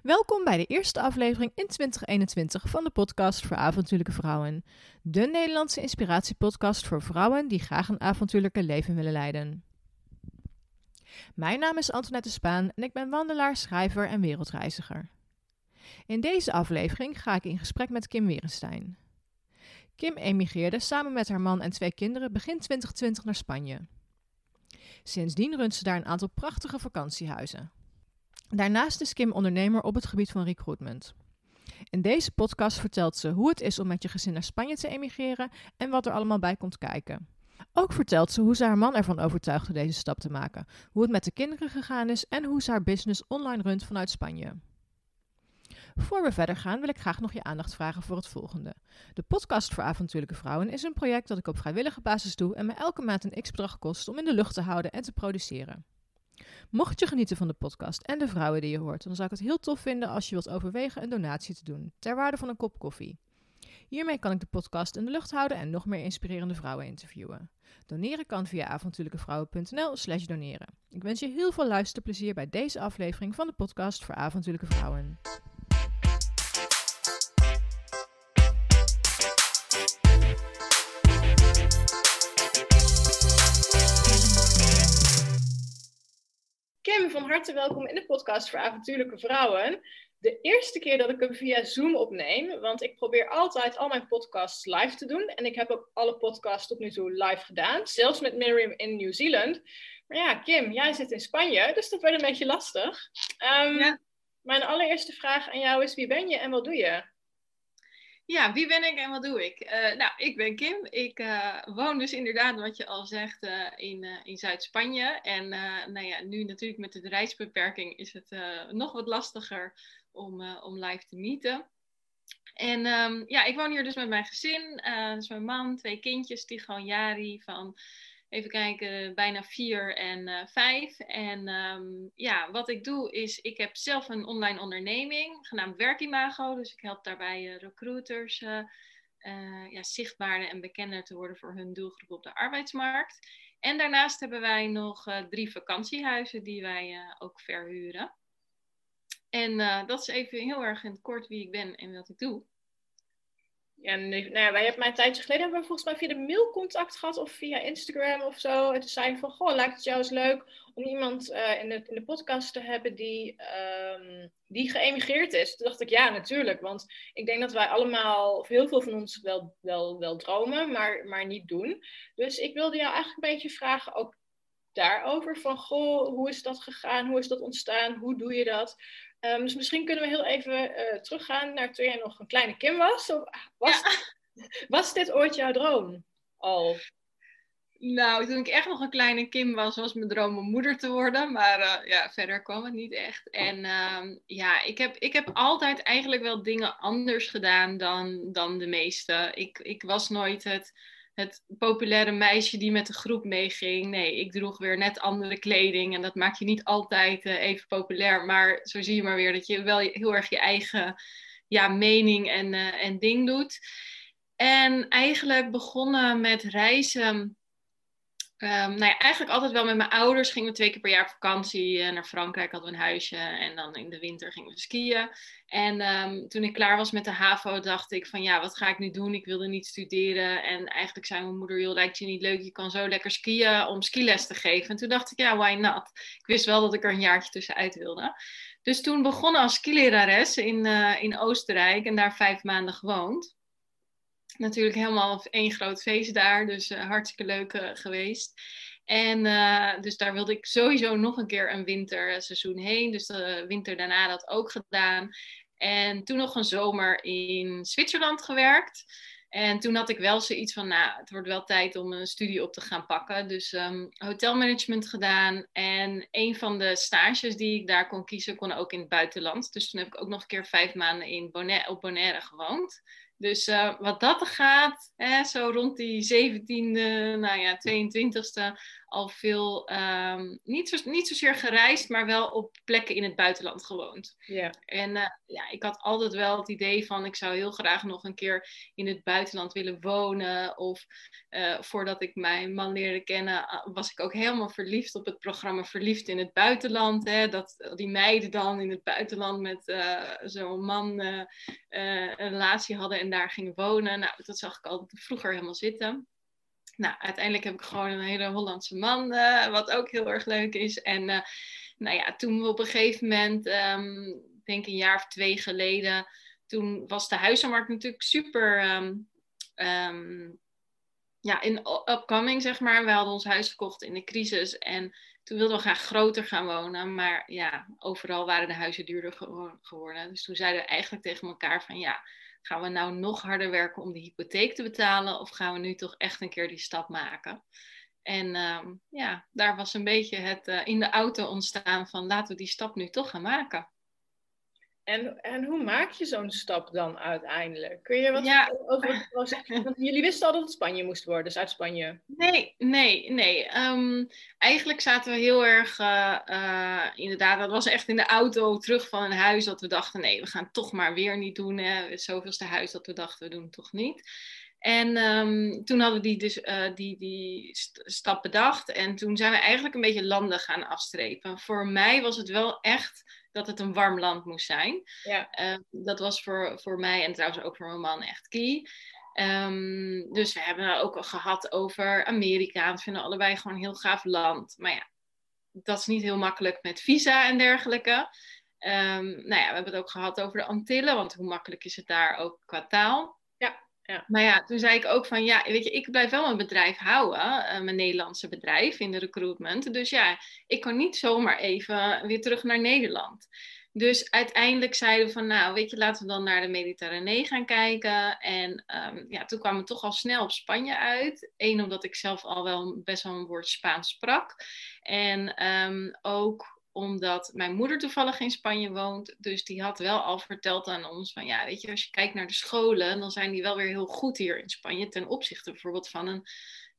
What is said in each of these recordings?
Welkom bij de eerste aflevering in 2021 van de podcast voor avontuurlijke vrouwen. De Nederlandse inspiratiepodcast voor vrouwen die graag een avontuurlijke leven willen leiden. Mijn naam is Antoinette Spaan en ik ben wandelaar, schrijver en wereldreiziger. In deze aflevering ga ik in gesprek met Kim Werenstein. Kim emigreerde samen met haar man en twee kinderen begin 2020 naar Spanje. Sindsdien runt ze daar een aantal prachtige vakantiehuizen. Daarnaast is Kim ondernemer op het gebied van recruitment. In deze podcast vertelt ze hoe het is om met je gezin naar Spanje te emigreren en wat er allemaal bij komt kijken. Ook vertelt ze hoe ze haar man ervan overtuigde deze stap te maken, hoe het met de kinderen gegaan is en hoe ze haar business online runt vanuit Spanje. Voor we verder gaan wil ik graag nog je aandacht vragen voor het volgende. De podcast voor avontuurlijke vrouwen is een project dat ik op vrijwillige basis doe en me elke maand een x-bedrag kost om in de lucht te houden en te produceren. Mocht je genieten van de podcast en de vrouwen die je hoort, dan zou ik het heel tof vinden als je wilt overwegen een donatie te doen, ter waarde van een kop koffie. Hiermee kan ik de podcast in de lucht houden en nog meer inspirerende vrouwen interviewen. Doneren kan via avontuurlijkevrouwen.nl slash doneren. Ik wens je heel veel luisterplezier bij deze aflevering van de podcast voor avontuurlijke vrouwen. Kim, van harte welkom in de podcast voor avontuurlijke vrouwen. De eerste keer dat ik hem via Zoom opneem, want ik probeer altijd al mijn podcasts live te doen. En ik heb ook alle podcasts tot nu toe live gedaan, zelfs met Miriam in Nieuw Zealand. Maar ja, Kim, jij zit in Spanje, dus dat werd een beetje lastig. Um, ja. Mijn allereerste vraag aan jou is, wie ben je en wat doe je? Ja, wie ben ik en wat doe ik? Uh, nou, ik ben Kim. Ik uh, woon dus inderdaad, wat je al zegt, uh, in, in Zuid-Spanje. En nou ja, nu natuurlijk met de reisbeperking is het nog wat lastiger om, om live te meeten. En um, ja, ik woon hier dus met mijn gezin. dus mijn man, twee kindjes, Tigo Jari van even kijken, bijna vier en uh, vijf. En um, ja, wat ik doe is, ik heb zelf een online onderneming genaamd Werkimago. Dus ik help daarbij uh, recruiters uh, ja, zichtbaarder en bekender te worden voor hun doelgroep op de arbeidsmarkt. En daarnaast hebben wij nog drie vakantiehuizen die wij ook verhuren. En dat is even heel erg in het kort wie ik ben en wat ik doe. Ja, nou ja, wij hebben mij een tijdje geleden hebben we volgens mij via de mail contact gehad of via Instagram of zo. En toen zei van, goh, lijkt het jou eens leuk om iemand uh, in, de, in de podcast te hebben die, um, die geëmigreerd is. Toen dacht ik, ja, natuurlijk. Want ik denk dat wij allemaal, of heel veel van ons wel, wel, wel dromen, maar, maar niet doen. Dus ik wilde jou eigenlijk een beetje vragen, ook daarover, van, goh, hoe is dat gegaan? Hoe is dat ontstaan? Hoe doe je dat? Um, dus misschien kunnen we heel even uh, teruggaan naar toen jij nog een kleine Kim was. Of, was, ja. was dit ooit jouw droom al? Nou, toen ik echt nog een kleine Kim was, was mijn droom om moeder te worden. Maar uh, ja, verder kwam het niet echt. En uh, ja, ik heb, ik heb altijd eigenlijk wel dingen anders gedaan dan, dan de meeste. Ik, ik was nooit het het populaire meisje die met de groep meeging. Nee, ik droeg weer net andere kleding. En dat maakt je niet altijd uh, even populair. Maar zo zie je maar weer dat je wel heel erg je eigen ja, mening en, uh, en ding doet. En eigenlijk begonnen met reizen Um, nou ja, eigenlijk altijd wel met mijn ouders. Gingen we twee keer per jaar op vakantie uh, naar Frankrijk. Hadden we een huisje. En dan in de winter gingen we skiën. En um, toen ik klaar was met de HAVO, dacht ik van ja, wat ga ik nu doen? Ik wilde niet studeren. En eigenlijk zei mijn moeder, joh, lijkt je niet leuk? Je kan zo lekker skiën om skiles te geven. En toen dacht ik, ja, why not? Ik wist wel dat ik er een jaartje tussenuit wilde. Dus toen begonnen als skilerares in, uh, in Oostenrijk. En daar vijf maanden gewoond natuurlijk helemaal één groot feest daar. Dus uh, hartstikke leuk uh, geweest. En uh, dus daar wilde ik sowieso nog een keer een winterseizoen heen. Dus de winter daarna dat ook gedaan. En toen nog een zomer in Zwitserland gewerkt. En toen had ik wel zoiets van, nou, het wordt wel tijd om een studie op te gaan pakken. Dus um, hotelmanagement gedaan. En een van de stages die ik daar kon kiezen, kon ook in het buitenland. Dus toen heb ik ook nog een keer vijf maanden in op Bonaire gewoond. Dus uh, wat dat gaat, hè, zo rond die 17e, nou ja, 22e, al veel, ehm, niet, zo, niet zozeer gereisd, maar wel op plekken in het buitenland gewoond. Ja. En uh, ja, ik had altijd wel het idee van, ik zou heel graag nog een keer in het buitenland willen wonen. Of uh, voordat ik mijn man leerde kennen, uh, was ik ook helemaal verliefd op het programma Verliefd in het Buitenland. Hè? Dat die meiden dan in het buitenland met zo'n man een relatie hadden en daar gingen wonen. Nou, dat zag ik altijd vroeger helemaal zitten. Nou, uiteindelijk heb ik gewoon een hele Hollandse man, uh, wat ook heel erg leuk is. En uh, nou ja, toen we op een gegeven moment, um, denk een jaar of twee geleden, toen was de huizenmarkt natuurlijk super um, um, ja, in upcoming, zeg maar. We hadden ons huis gekocht in de crisis en toen wilden we graag groter gaan wonen. Maar ja, overal waren de huizen duurder geworden. Dus toen zeiden we eigenlijk tegen elkaar van ja, gaan we nou nog harder werken om de hypotheek te betalen? Of gaan we nu toch echt een keer die stap maken? En um, ja, daar was een beetje het uh, in de auto ontstaan van laten we die stap nu toch gaan maken. En, en hoe maak je zo'n stap dan uiteindelijk? Kun je wat Ja. over het proces? Want jullie wisten al dat het Spanje moest worden, dus uit Spanje. Nee, nee, nee. Ehm, eigenlijk zaten we heel erg, uh, uh, inderdaad, dat was echt in de auto terug van een huis dat we dachten, nee, we gaan toch maar weer niet doen. Hè. Zoveelste huis dat we dachten, we doen het toch niet. En um, toen hadden we die, dus, uh, die, die st stap bedacht en toen zijn we eigenlijk een beetje landen gaan afstrepen. Voor mij was het wel echt dat het een warm land moest zijn. Ja. Uh, dat was voor, voor mij en trouwens ook voor mijn man echt key. Um, dus we hebben het ook al gehad over Amerika. We vinden allebei gewoon een heel gaaf land. Maar ja, dat is niet heel makkelijk met visa en dergelijke. Um, nou ja, we hebben het ook gehad over de Antillen, want hoe makkelijk is het daar ook qua taal? Ja. Maar ja, toen zei ik ook van ja, weet je, ik blijf wel mijn bedrijf houden, uh, mijn Nederlandse bedrijf in de recruitment. Dus ja, ik kan niet zomaar even weer terug naar Nederland. Dus uiteindelijk zeiden we van nou, weet je, laten we dan naar de Mediterranee gaan kijken. En um, ja, toen kwamen we toch al snel op Spanje uit. Eén, omdat ik zelf al wel best wel een woord Spaans sprak. En um, ook omdat mijn moeder toevallig in Spanje woont. Dus die had wel al verteld aan ons van ja, weet je, als je kijkt naar de scholen, dan zijn die wel weer heel goed hier in Spanje ten opzichte bijvoorbeeld van een,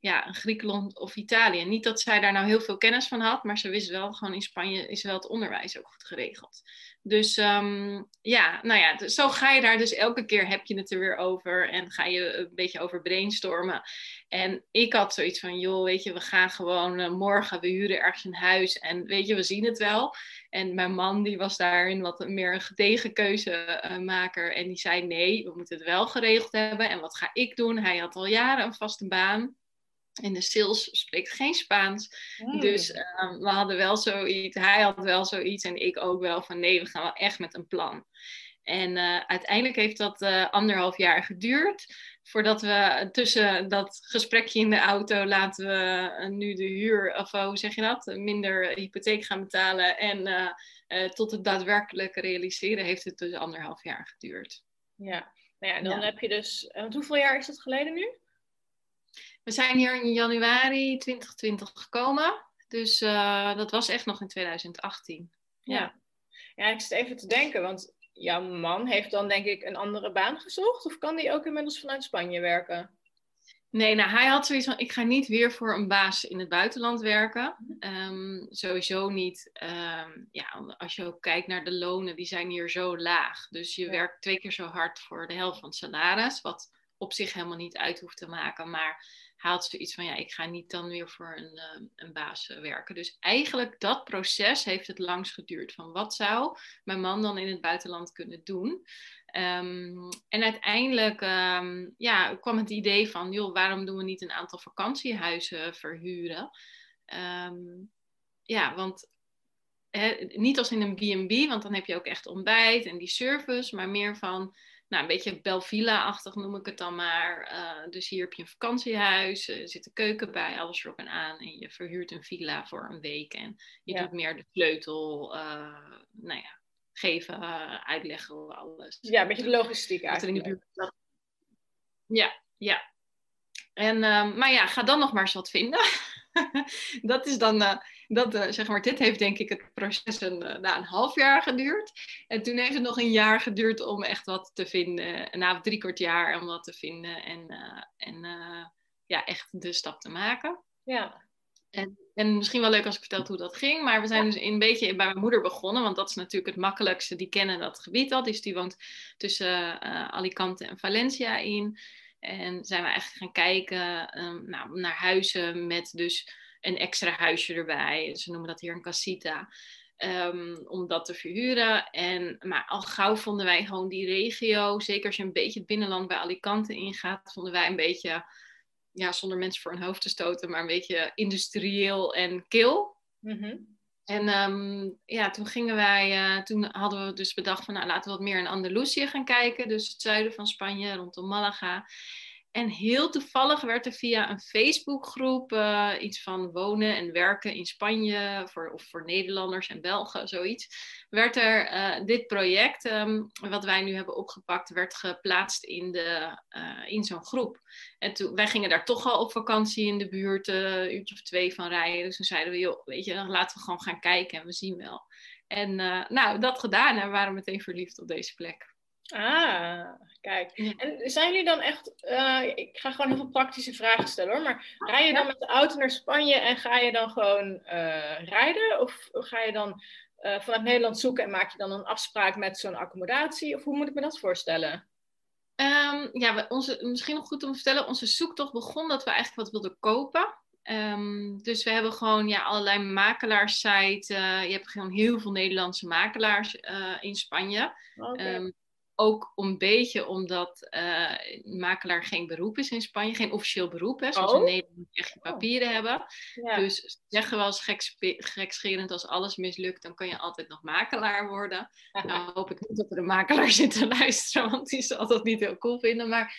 ja, Griekenland of Italië. Niet dat zij daar nou heel veel kennis van had, maar ze wist wel gewoon in Spanje is wel het onderwijs ook goed geregeld. Dus um, ja, nou ja, zo ga je daar dus elke keer heb je het er weer over en ga je een beetje over brainstormen. En ik had zoiets van, joh, weet je, we gaan gewoon uh, morgen, we huren ergens een huis en weet je, we zien het wel. En mijn man die was daarin wat meer een gedegen keuzemaker en die zei, nee, we moeten het wel geregeld hebben. En wat ga ik doen? Hij had al jaren een vaste baan. En de sales spreekt geen Spaans. Mm. Dus um, we hadden wel zoiets, hij had wel zoiets en ik ook wel van nee, we gaan wel echt met een plan. En uh, uiteindelijk heeft dat uh, anderhalf jaar geduurd. Voordat we tussen dat gesprekje in de auto laten we uh, nu de huur, of hoe zeg je dat, minder hypotheek gaan betalen. En tot het daadwerkelijk realiseren heeft het dus anderhalf jaar geduurd. Ja, nou ja, dan ja. heb je dus, want hoeveel jaar is dat geleden nu? We zijn hier in januari 2020 gekomen. Dus uh, dat was echt nog in 2018. Ja. ja. Ja, ik zit even te denken, want jouw man heeft dan denk ik een andere baan gezocht? Of kan die ook inmiddels vanuit Spanje werken? Nee, nou hij had zoiets van, ik ga niet weer voor een baas in het buitenland werken. Um, sowieso niet. Um, ja, als je ook kijkt naar de lonen, die zijn hier zo laag. Dus je ja. werkt twee keer zo hard voor de helft van het salaris, wat op zich helemaal niet uit hoeft te maken. Maar hij had zoiets van, ja, ik ga niet dan weer voor een, uh, een baas werken. Dus eigenlijk dat proces heeft het langs geduurd. Van wat zou mijn man dan in het buitenland kunnen doen? Um, en uiteindelijk um, ja, kwam het idee van, joh, waarom doen we niet een aantal vakantiehuizen verhuren? Ja, want niet als in een B&B, want dan heb je ook echt ontbijt en die service, maar meer van nou, een beetje Belvilla-achtig noem ik het dan maar. Uh, dus hier heb je een vakantiehuis, er zit een keuken bij, alles erop en aan. En je verhuurt een villa voor een week. En je ja. doet meer de sleutel, uh, nou ja, geven, uh, uitleggen, alles. Ja, een beetje de logistiek eigenlijk. In de buurt... Ja, ja. En, maar ja, ga dan nog maar eens wat vinden. dat is dan, dat, uh, zeg maar, dit heeft denk ik het proces een, uh, na een half jaar geduurd. En toen heeft het nog een jaar geduurd om echt wat te vinden. Na drie kwart jaar om wat te vinden en, en ja, echt de stap te maken. Ja. En, en misschien wel leuk als ik vertel hoe dat ging. Maar we zijn dus een beetje bij mijn moeder begonnen. Want dat is natuurlijk het makkelijkste. Die kennen dat gebied al. Dus die woont tussen Alicante en Valencia in. En zijn we eigenlijk gaan kijken um, nou, naar huizen met dus een extra huisje erbij. Ze noemen dat hier een casita. Um, om dat te verhuren. En, maar al gauw vonden wij gewoon die regio, zeker als je een beetje het binnenland bij Alicante ingaat, vonden wij een beetje, ja, zonder mensen voor hun hoofd te stoten, maar een beetje industrieel en kil. Mm En um, ja, toen gingen wij, uh, toen hadden we dus bedacht van nou laten we wat meer in Andalusië gaan kijken. Dus het zuiden van Spanje, rondom Malaga. En heel toevallig werd er via een Facebookgroep uh, iets van wonen en werken in Spanje, voor, of voor Nederlanders en Belgen, zoiets, werd er uh, dit project, um, wat wij nu hebben opgepakt, werd geplaatst in, de, uh, in zo'n groep. En toen, wij gingen daar toch al op vakantie in de buurt, een uurtje of twee van rijden. Dus toen zeiden we, joh, weet je, laten we gewoon gaan kijken en we zien wel. En nou, dat gedaan en we waren meteen verliefd op deze plek. Ah, kijk. En zijn jullie dan echt, uh, ik ga gewoon heel veel praktische vragen stellen hoor, maar rij je dan met de auto naar Spanje en ga je dan gewoon uh, rijden? Of ga je dan uh, vanuit Nederland zoeken en maak je dan een afspraak met zo'n accommodatie? Of hoe moet ik me dat voorstellen? Um, ja, onze, misschien nog goed om te vertellen, onze zoektocht begon dat we eigenlijk wat wilden kopen. Um, dus we hebben gewoon ja, allerlei makelaarssites. je hebt gewoon heel veel Nederlandse makelaars in Spanje. Okay. Um, ook een beetje omdat uh, makelaar geen beroep is in Spanje, geen officieel beroep, hè, zoals oh. in Nederland echt je papieren oh. hebben. Ja. Dus zeggen we als gekscherend, als alles mislukt, dan kan je altijd nog makelaar worden. nou hoop ik niet dat er een makelaar zit te luisteren, want die zal dat niet heel cool vinden. Maar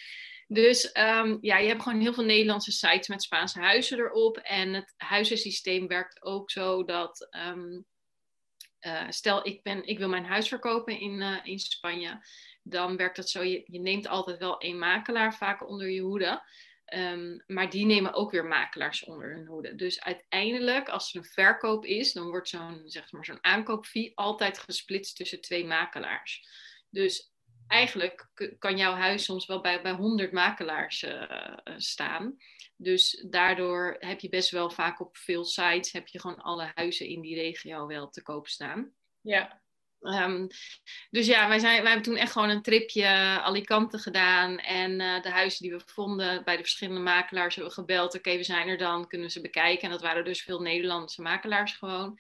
dus um, ja, je hebt gewoon heel veel Nederlandse sites met Spaanse huizen erop. En het huizensysteem werkt ook zo dat. Um, uh, stel, ik, ben, ik wil mijn huis verkopen in, uh, in Spanje. Dan werkt dat zo, je, je, neemt altijd wel één makelaar vaak onder je hoede. Um, maar die nemen ook weer makelaars onder hun hoede. Dus uiteindelijk, als er een verkoop is, dan wordt zo'n zeg maar, zo'n aankoopfee altijd gesplitst tussen twee makelaars. Dus eigenlijk kan jouw huis soms wel bij, bij 100 makelaars uh, staan. Dus daardoor heb je best wel vaak op veel sites heb je gewoon alle huizen in die regio wel te koop staan. Ja. Um, dus ja, wij, zijn, wij hebben toen echt gewoon een tripje Alicante gedaan. En uh, de huizen die we vonden bij de verschillende makelaars hebben we gebeld. Oké, we zijn er dan, kunnen we ze bekijken. En dat waren dus veel Nederlandse makelaars gewoon.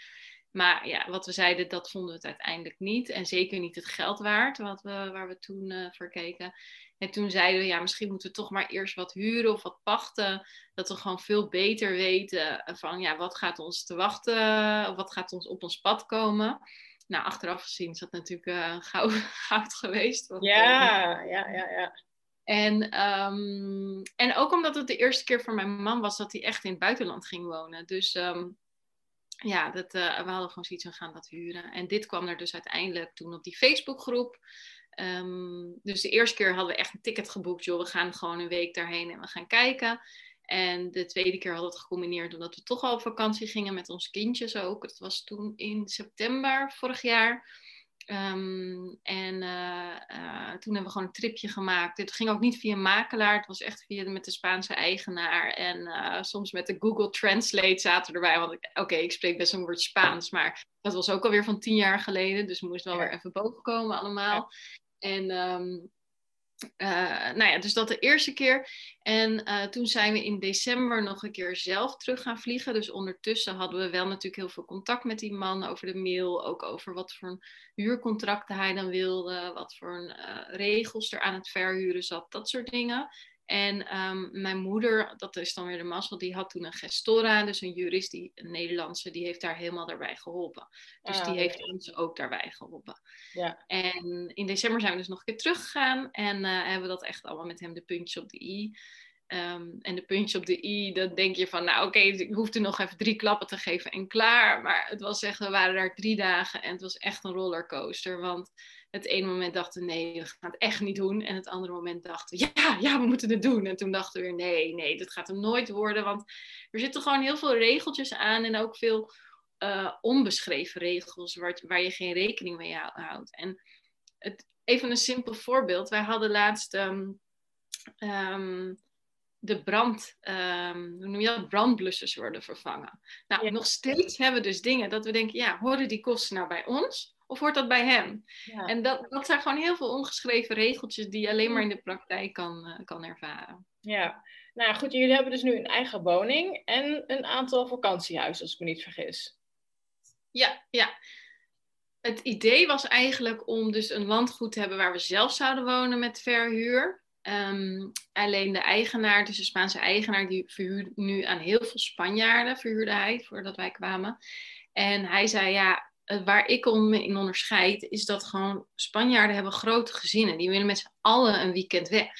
Maar ja, wat we zeiden, dat vonden we het uiteindelijk niet. En zeker niet het geld waard wat we, waar we toen uh, voor keken. En toen zeiden we, ja, misschien moeten we toch maar eerst wat huren of wat pachten. Dat we gewoon veel beter weten van, ja, wat gaat ons te wachten? Of wat gaat ons op ons pad komen? Nou, achteraf gezien is dat natuurlijk uh, goud, goud geweest. Want, ja, uh, ja, ja, ja. En, um, en ook omdat het de eerste keer voor mijn man was dat hij echt in het buitenland ging wonen. Dus um, ja, dat, uh, we hadden gewoon zoiets van gaan dat huren. En dit kwam er dus uiteindelijk toen op die Facebookgroep. Um, dus de eerste keer hadden we echt een ticket geboekt. Joh, we gaan gewoon een week daarheen en we gaan kijken. En de tweede keer hadden we het gecombineerd omdat we toch al op vakantie gingen met onze kindjes ook. Dat was toen in september vorig jaar. Um, en uh, uh, toen hebben we gewoon een tripje gemaakt. Het ging ook niet via makelaar, het was echt via met de Spaanse eigenaar. En uh, soms met de Google Translate zaten erbij. Want oké, okay, ik spreek best een woord Spaans, maar dat was ook alweer van tien jaar geleden. Dus we moesten wel weer even boven komen allemaal. En um, uh, nou ja, dus dat de eerste keer. En uh, toen zijn we in december nog een keer zelf terug gaan vliegen. Dus ondertussen hadden we wel natuurlijk heel veel contact met die man over de mail. Ook over wat voor huurcontracten hij dan wilde. Wat voor uh, regels er aan het verhuren zat. Dat soort dingen. En um, mijn moeder, dat is dan weer de mazzel, die had toen een gestora, dus een jurist, die, een Nederlandse, die heeft daar helemaal daarbij geholpen. Dus ah, die heeft ons ook daarbij geholpen. Ja. En in december zijn we dus nog een keer teruggegaan en uh, hebben we dat echt allemaal met hem de puntjes op de i. Um, en de puntjes op de i, dan denk je van, nou oké, okay, ik hoefde nog even drie klappen te geven en klaar. Maar het was echt, we waren daar drie dagen en het was echt een rollercoaster. Want het ene moment dachten we nee, we gaan het echt niet doen. En het andere moment dachten we ja, ja, we moeten het doen. En toen dachten we weer nee, nee, dat gaat hem nooit worden. Want er zitten gewoon heel veel regeltjes aan en ook veel uh, onbeschreven regels waar, waar je geen rekening mee houdt. En het, even een simpel voorbeeld. Wij hadden laatst um, um, de brand, ehm, hoe noem je dat, brandblussers worden vervangen. Nou, nog steeds hebben we dus dingen dat we denken, ja, horen die kosten nou bij ons? Of hoort dat bij hem? Ja. En dat, dat zijn gewoon heel veel ongeschreven regeltjes die je alleen maar in de praktijk kan, uh, kan ervaren. Ja, nou goed, jullie hebben dus nu een eigen woning en een aantal vakantiehuizen, als ik me niet vergis. Ja, ja. Het idee was eigenlijk om dus een landgoed te hebben waar we zelf zouden wonen met verhuur. Um, alleen de eigenaar, dus de Spaanse eigenaar, die verhuurde nu aan heel veel Spanjaarden, verhuurde hij voordat wij kwamen. En hij zei, ja, waar ik om in onderscheid, is dat gewoon Spanjaarden hebben grote gezinnen. Die willen met z'n allen een weekend weg.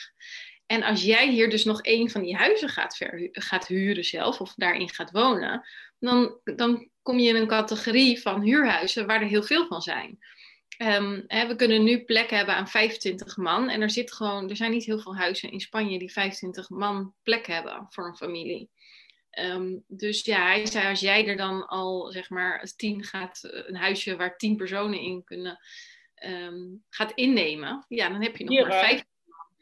En als jij hier dus nog een van die huizen gaat, gaat huren zelf, of daarin gaat wonen, dan, dan kom je in een categorie van huurhuizen waar er heel veel van zijn. Um, hè, we kunnen nu plekken hebben aan 25 man. En er, zit gewoon, er zijn niet heel veel huizen in Spanje die 25 man plek hebben voor een familie. Um, dus ja, hij zei als jij er dan al zeg maar tien gaat, een huisje waar tien personen in kunnen, um, gaat innemen, ja, dan heb je nog maar vijf.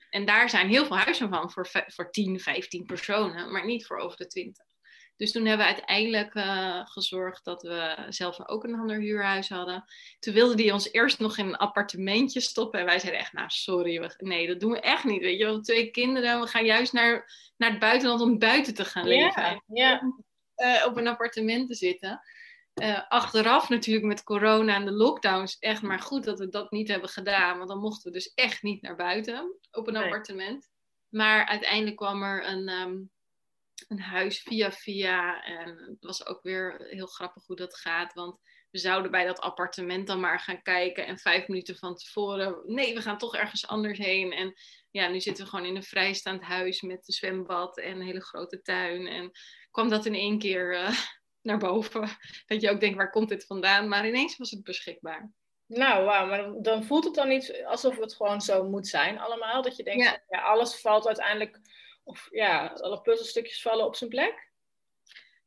En daar zijn heel veel huizen van voor, voor 10, 15 personen, maar niet voor over de 20. Dus toen hebben we uiteindelijk uh, gezorgd dat we zelf ook een ander huurhuis hadden. Toen wilde die ons eerst nog in een appartementje stoppen. En wij zeiden echt, nou sorry, we, nee, dat doen we echt niet. Weet je, we hebben twee kinderen. We gaan juist naar, naar het buitenland om buiten te gaan leven. Ja, uh, op een appartement te zitten. Uh, achteraf natuurlijk met corona en de lockdowns echt maar goed dat we dat niet hebben gedaan. Want dan mochten we dus echt niet naar buiten op een appartement. Maar uiteindelijk kwam er een, um, een huis via via. En het was ook weer heel grappig hoe dat gaat. Want we zouden bij dat appartement dan maar gaan kijken. En vijf minuten van tevoren, nee, we gaan toch ergens anders heen. En ja, nu zitten we gewoon in een vrijstaand huis met een zwembad en een hele grote tuin. En kwam dat in één keer uh, naar boven. Dat je ook denkt, waar komt dit vandaan? Maar ineens was het beschikbaar. Nou, wauw, maar dan voelt het dan niet alsof het gewoon zo moet zijn allemaal. Dat je denkt, ja. ja alles valt uiteindelijk of ja, alle puzzelstukjes vallen op zijn plek?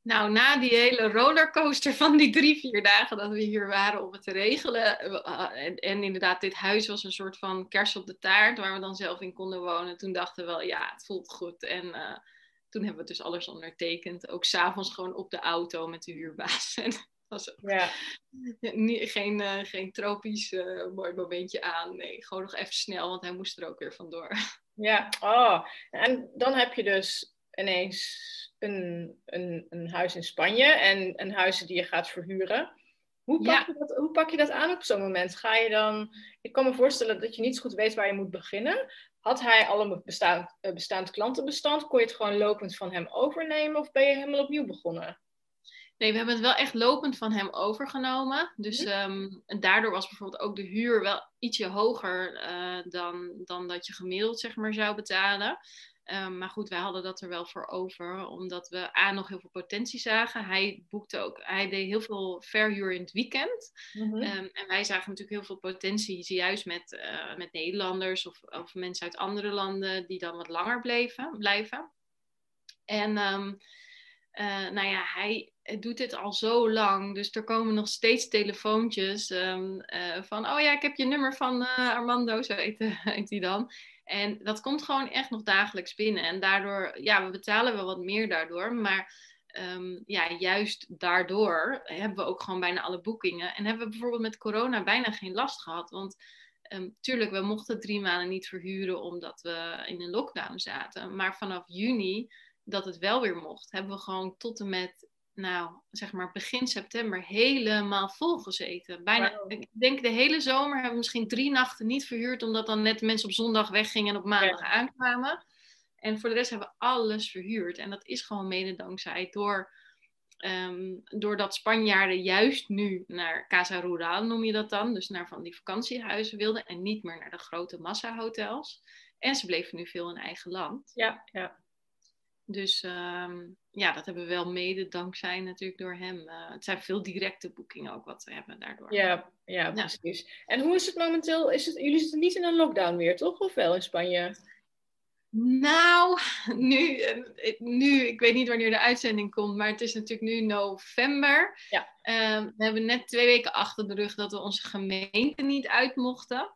Nou, na die hele rollercoaster van die drie, vier dagen dat we hier waren om het te regelen. Eh, en, en, inderdaad, dit huis was een soort van kers op de taart waar we dan zelf in konden wonen. Toen dachten we wel, ja, het voelt goed. En uh, toen hebben we dus alles ondertekend. Ook s'avonds gewoon op de auto met de huurbaas. En was ook ja. niet, geen, uh, geen tropisch mooi momentje aan. Nee, gewoon nog even snel, want hij moest er ook weer vandoor. Ja, oh. En dan heb je dus ineens een, een, een huis in Spanje en een huis die je gaat verhuren. Hoe pak, je dat, hoe pak je dat aan op zo'n moment? Ga je dan, ik kan me voorstellen dat je niet zo goed weet waar je moet beginnen. Had hij al een bestaand, bestaand klantenbestand? Kon je het gewoon lopend van hem overnemen of ben je helemaal opnieuw begonnen? Nee, we hebben het wel echt lopend van hem overgenomen. Dus um, en daardoor was bijvoorbeeld ook de huur wel ietsje hoger uh, dan, dan dat je gemiddeld zeg maar, zou betalen. Um, maar goed, wij hadden dat er wel voor over, omdat we A nog heel veel potentie zagen. Hij boekte ook, hij deed heel veel verhuur in het weekend. Mm -hmm. um, en wij zagen natuurlijk heel veel potentie, juist met, uh, met Nederlanders of, of mensen uit andere landen die dan wat langer bleven, blijven. En um, uh, nou ja, hij doet dit al zo lang. Dus er komen nog steeds telefoontjes um, uh, van... Oh ja, ik heb je nummer van Armando, zo heet, heet hij dan. En dat komt gewoon echt nog dagelijks binnen. En daardoor, ja, we betalen wel wat meer daardoor. Maar um, ja, juist daardoor hebben we ook gewoon bijna alle boekingen. En hebben we bijvoorbeeld met corona bijna geen last gehad. Want um, tuurlijk, we mochten drie maanden niet verhuren omdat we in een lockdown zaten. Maar vanaf juni dat het wel weer mocht, hebben we gewoon tot en met, nou, zeg maar begin september helemaal volgezeten. Bijna, wow. ik denk de hele zomer hebben we misschien drie nachten niet verhuurd, omdat dan net mensen op zondag weggingen en op maandag ja. aankwamen. En voor de rest hebben we alles verhuurd. En dat is gewoon mede dankzij door, um, doordat Spanjaarden juist nu naar Casa Rural, noem je dat dan, dus naar van die vakantiehuizen wilden en niet meer naar de grote massahotels. En ze bleven nu veel in eigen land. Ja, ja. Dus um, ja, dat hebben we wel mede dankzij natuurlijk door hem. Uh, het zijn veel directe boekingen ook wat we hebben daardoor. Ja, ja, precies. Ja. En hoe is het momenteel? Is het, jullie zitten niet in een lockdown meer, toch? Of wel in Spanje? Nou, nu, nu, ik weet niet wanneer de uitzending komt, maar het is natuurlijk nu november. Ja. Um, we hebben net twee weken achter de rug dat we onze gemeente niet uit mochten.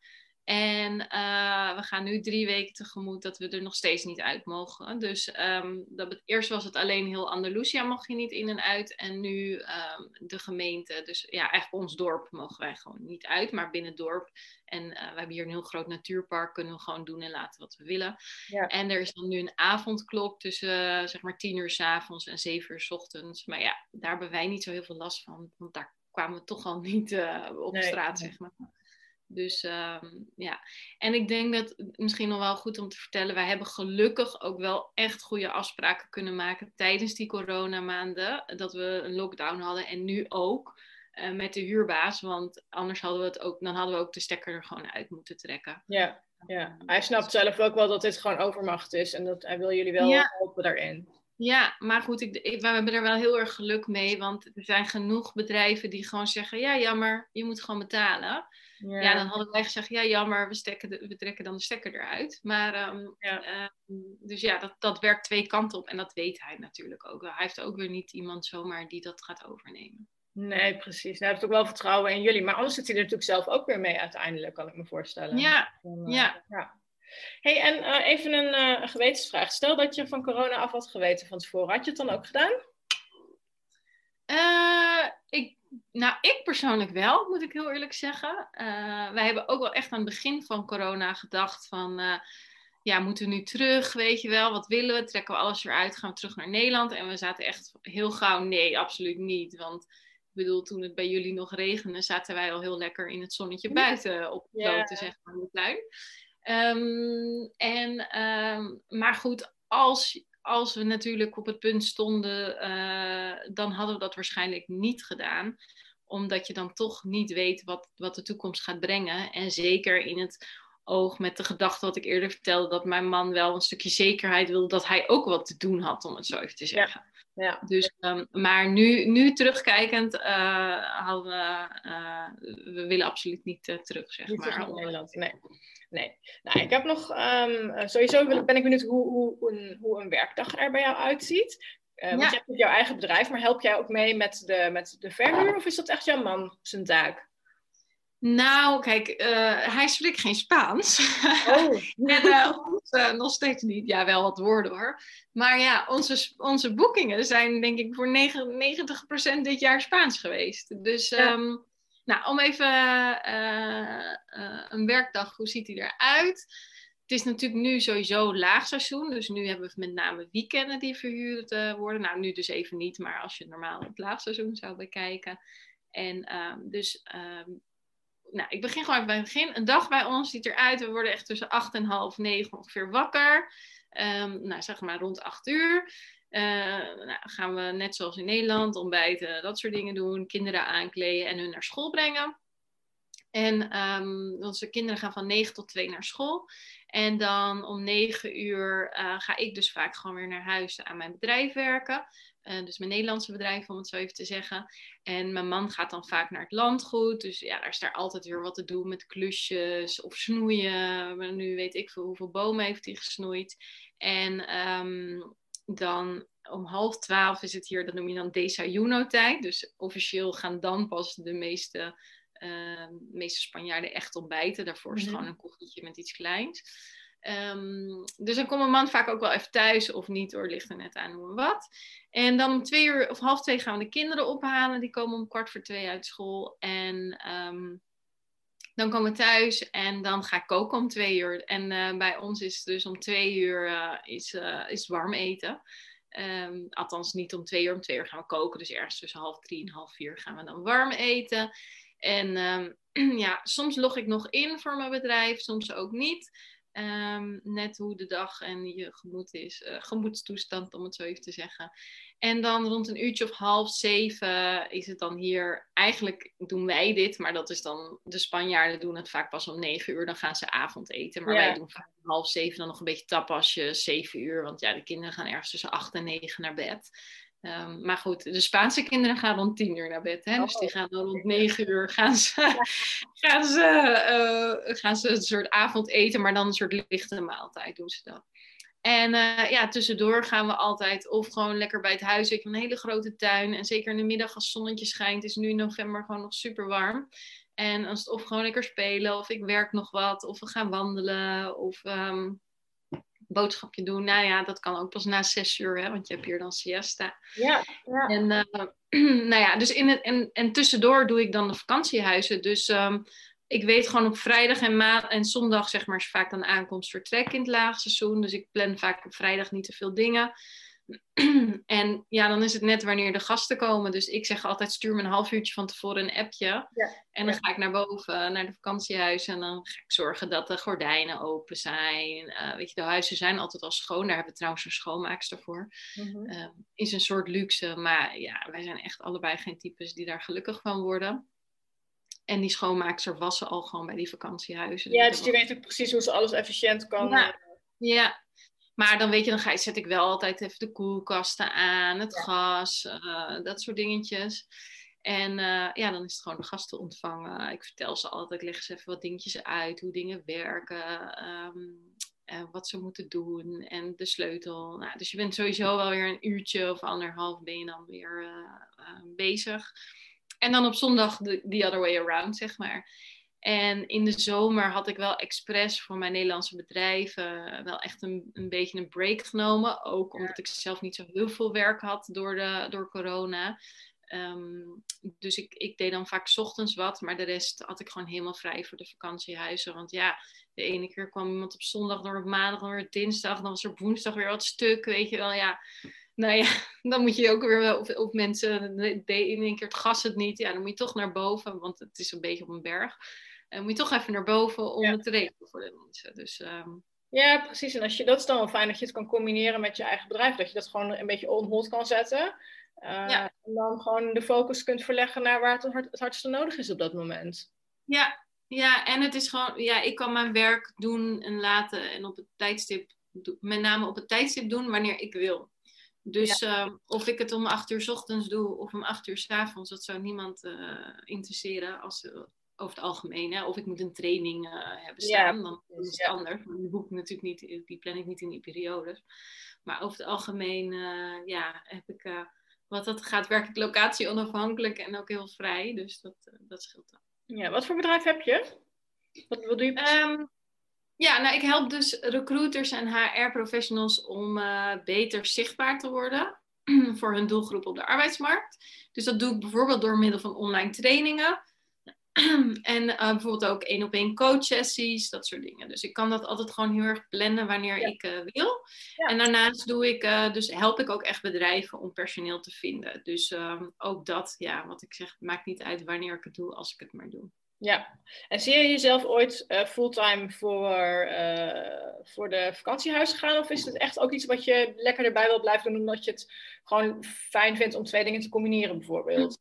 En eh, we gaan nu drie weken tegemoet dat we er nog steeds niet uit mogen. Dus um, dat, eerst was het alleen heel Andalusia mocht je niet in en uit. En nu um, de gemeente, dus ja, eigenlijk ons dorp mogen wij gewoon niet uit, maar binnen het dorp. En uh, we hebben hier een heel groot natuurpark, kunnen we gewoon doen en laten wat we willen. Ja. En er is dan nu een avondklok tussen uh, zeg maar tien uur s avonds en zeven uur s ochtends. Maar ja, daar hebben wij niet zo heel veel last van, want daar kwamen we toch al niet op nee, straat, zeg maar. Dus um, ja, en ik denk dat misschien nog wel goed om te vertellen, wij hebben gelukkig ook wel echt goede afspraken kunnen maken tijdens die coronamaanden, dat we een lockdown hadden en nu ook uh, met de huurbaas, want anders hadden we het ook, dan hadden we ook de stekker er gewoon uit moeten trekken. Ja, ja. hij snapt zelf ook wel dat dit gewoon overmacht is en dat hij wil jullie wel ja. helpen daarin. Ja, maar goed, ik, ik, we hebben er wel heel erg geluk mee, want er zijn genoeg bedrijven die gewoon zeggen, ja jammer, je moet gewoon betalen. Ja. ja. dan hadden wij gezegd, ja jammer, we, stekken de, we trekken dan de stekker eruit. Maar, um, ja. Um, dus ja, dat, dat werkt twee kanten op en dat weet hij natuurlijk ook wel. Hij heeft ook weer niet iemand zomaar die dat gaat overnemen. Nee, precies. Hij heeft ook wel vertrouwen in jullie. Maar anders zit hij er natuurlijk zelf ook weer mee uiteindelijk, kan ik me voorstellen. Ja, dan, uh, ja. ja. Hey, en uh, even een uh, gewetensvraag. Stel dat je van corona af had geweten van tevoren. Had je het dan ook gedaan? ik nou, ik persoonlijk wel, moet ik heel eerlijk zeggen. Wij hebben ook wel echt aan het begin van corona gedacht van... Ja, moeten we nu terug, weet je wel? Wat willen we? Trekken we alles eruit? Gaan we terug naar Nederland? En we zaten echt heel gauw, nee, absoluut niet. Want ik bedoel, toen het bij jullie nog regende, zaten wij al heel lekker in het zonnetje buiten op de yeah. zeg maar, in de tuin. Um, en, um, maar goed, als als we natuurlijk op het punt stonden, uh, dan hadden we dat waarschijnlijk niet gedaan. Omdat je dan toch niet weet wat, wat de toekomst gaat brengen. En zeker in het oog met de gedachte wat ik eerder vertelde, dat mijn man wel een stukje zekerheid wilde dat hij ook wat te doen had, om het zo even te zeggen. Ja. ja. Dus, um, maar nu, nu terugkijkend, uh, hadden we, uh, we willen absoluut niet terug, zeg niet maar. Terug naar Nederland, nee. Nee. Nou, ik heb nog, um, sowieso ben ik benieuwd hoe, hoe, een, hoe een werkdag er bij jou uitziet. Uh, want je hebt jouw eigen bedrijf, maar help jij ook mee met de, met de verhuur of is dat echt jouw man zijn taak? Nou, kijk, uh, hij spreekt geen Spaans. Oh. en uh, ons, uh, nog steeds niet. Ja, wel wat woorden hoor. Maar ja, onze, onze boekingen zijn denk ik voor 99% dit jaar Spaans geweest. Dus ja. um, nou, om even uh, uh, een werkdag, hoe ziet die eruit? Het is natuurlijk nu sowieso laagseizoen, dus nu hebben we met name weekenden die verhuurd uh, worden. Nou, nu dus even niet, maar als je normaal het laagseizoen zou bekijken. En um, dus, um, nou, ik begin gewoon even bij het begin. Een dag bij ons ziet eruit, we worden echt tussen acht en half negen ongeveer wakker. Um, nou, zeg maar rond acht uur. Uh, nou, gaan we net zoals in Nederland ontbijten, dat soort dingen doen. Kinderen aankleden en hun naar school brengen. En onze kinderen gaan van 9 tot 2 naar school. En dan om 9 uur uh, ga ik dus vaak gewoon weer naar huis aan mijn bedrijf werken. Uh, dus mijn Nederlandse bedrijf, om het zo even te zeggen. En mijn man gaat dan vaak naar het landgoed. Dus ja, daar is daar altijd weer wat te doen met klusjes of snoeien. Nu weet ik veel hoeveel bomen heeft hij gesnoeid. En um, dan om half twaalf is het hier, dat noem je dan desayuno-tijd. Dus officieel gaan dan pas de meeste, uh, meeste Spanjaarden echt ontbijten. Daarvoor is het mm-hmm. gewoon een koffietje met iets kleins. Um, dus dan komt mijn man vaak ook wel even thuis of niet hoor, ligt er net aan hoe en wat. En dan om twee uur of half twee gaan we de kinderen ophalen. Die komen om kwart voor twee uit school. En um, dan komen we thuis en dan ga ik koken om twee uur. En uh, bij ons is het dus om twee uur uh, is, uh, is warm eten. Um, althans, niet om twee uur. Om twee uur gaan we koken. Dus ergens tussen half drie en half vier gaan we dan warm eten. En um, ja, soms log ik nog in voor mijn bedrijf, soms ook niet. Um, net hoe de dag en je gemoed is, uh, gemoedstoestand om het zo even te zeggen. En dan rond een uurtje of half zeven is het dan hier. Eigenlijk doen wij dit, maar dat is dan. De Spanjaarden doen het vaak pas om negen uur. Dan gaan ze avondeten. Maar ja. wij doen vaak om half zeven dan nog een beetje tapasje. Zeven uur. Want ja, de kinderen gaan ergens tussen acht en negen naar bed. Um, maar goed, de Spaanse kinderen gaan rond tien uur naar bed. Hè? Oh. Dus die gaan dan rond negen uur gaan ze, gaan, ze, uh, gaan ze een soort avondeten, maar dan een soort lichte maaltijd doen ze dat. En uh, ja, tussendoor gaan we altijd of gewoon lekker bij het huis. Ik heb een hele grote tuin. En zeker in de middag als het zonnetje schijnt, is nu in november gewoon nog super warm. En als het of gewoon lekker spelen, of ik werk nog wat, of we gaan wandelen, of ehm, boodschapje doen. Nou ja, dat kan ook pas na zes uur, hè, want je hebt hier dan siesta. Ja, ja. En, uh, nou ja, dus in het, en, en tussendoor doe ik dan de vakantiehuizen. Dus um, ik weet gewoon op vrijdag en, maand en zondag, zeg maar, is vaak dan aankomst vertrek in het laagseizoen. Dus ik plan vaak op vrijdag niet te veel dingen. en ja, dan is het net wanneer de gasten komen. Dus ik zeg altijd, stuur me een half uurtje van tevoren een appje. Ja. En dan ga ik naar boven, naar de vakantiehuis. En dan ga ik zorgen dat de gordijnen open zijn. Uh, weet je, de huizen zijn altijd al schoon. Daar hebben we trouwens een schoonmaakster voor. Mhm. Uh, is een soort luxe. Maar ja, wij zijn echt allebei geen types die daar gelukkig van worden. En die schoonmaakster wassen al gewoon bij die vakantiehuizen. Ja, dus die weet ook precies hoe ze alles efficiënt kan... Ja, ja. Maar dan weet je, dan ga je, zet ik wel altijd even de koelkasten aan, het Ja. gas, uh, dat soort dingetjes. En uh, ja, dan is het gewoon de gasten ontvangen. Ik vertel ze altijd, ik leg ze even wat dingetjes uit, hoe dingen werken, um, uh, wat ze moeten doen en de sleutel. Nou, dus je bent sowieso wel weer een uurtje of anderhalf ben je dan weer bezig. En dan op zondag the, the other way around, zeg maar. En in de zomer had ik wel expres voor mijn Nederlandse bedrijven wel echt een, een beetje een break genomen. Ook omdat ik zelf niet zo heel veel werk had door, de, door corona. Um, dus ik, ik deed dan vaak 's ochtends wat, maar de rest had ik gewoon helemaal vrij voor de vakantiehuizen. Want ja, de ene keer kwam iemand op zondag, dan op maandag, dan weer dinsdag, dan was er woensdag weer wat stuk, weet je wel. Ja, nou ja, dan moet je ook weer wel, of mensen, de, in één keer het gas het niet, ja, dan moet je toch naar boven, want het is een beetje op een berg. En moet je toch even naar boven om Ja. het te regelen voor de mensen. Dus um, Ja, precies. En als je, dat is dan wel fijn dat je het kan combineren met je eigen bedrijf. Dat je dat gewoon een beetje on hold kan zetten. Uh, Ja. En dan gewoon de focus kunt verleggen naar waar het, hard, het hardste nodig is op dat moment. ja, ja, en het is gewoon, ja, ik kan mijn werk doen en laten en op het tijdstip, met name op het tijdstip doen wanneer ik wil. Dus um, of ik het om acht uur 's ochtends doe of om acht uur 's avonds, dat zou niemand uh, interesseren als, over het algemeen. Hè? Of ik moet een training uh, hebben staan, Ja, dan is het ja. anders. Die boek ik natuurlijk niet, die plan ik niet in die periodes. Maar over het algemeen, uh, ja, heb ik, uh, wat dat gaat, werk ik locatie onafhankelijk en ook heel vrij. Dus dat, dat scheelt dan. Ja, wat voor bedrijf heb je? Wat, wat doe je? Um, ja, nou, ik help dus recruiters en HR-professionals om beter zichtbaar te worden voor hun doelgroep op de arbeidsmarkt. Dus dat doe ik bijvoorbeeld door middel van online trainingen. en uh, bijvoorbeeld ook één op één coach sessies, dat soort dingen. Dus ik kan dat altijd gewoon heel erg plannen wanneer Ja. ik uh, wil. Ja. En daarnaast doe ik, uh, dus help ik ook echt bedrijven om personeel te vinden. Dus um, ook dat, ja, wat ik zeg, maakt niet uit wanneer ik het doe, als ik het maar doe. Ja, en zie je jezelf ooit fulltime voor, voor de vakantiehuis gaan? Of is het echt ook iets wat je lekker erbij wilt blijven doen, omdat je het gewoon fijn vindt om twee dingen te combineren, bijvoorbeeld?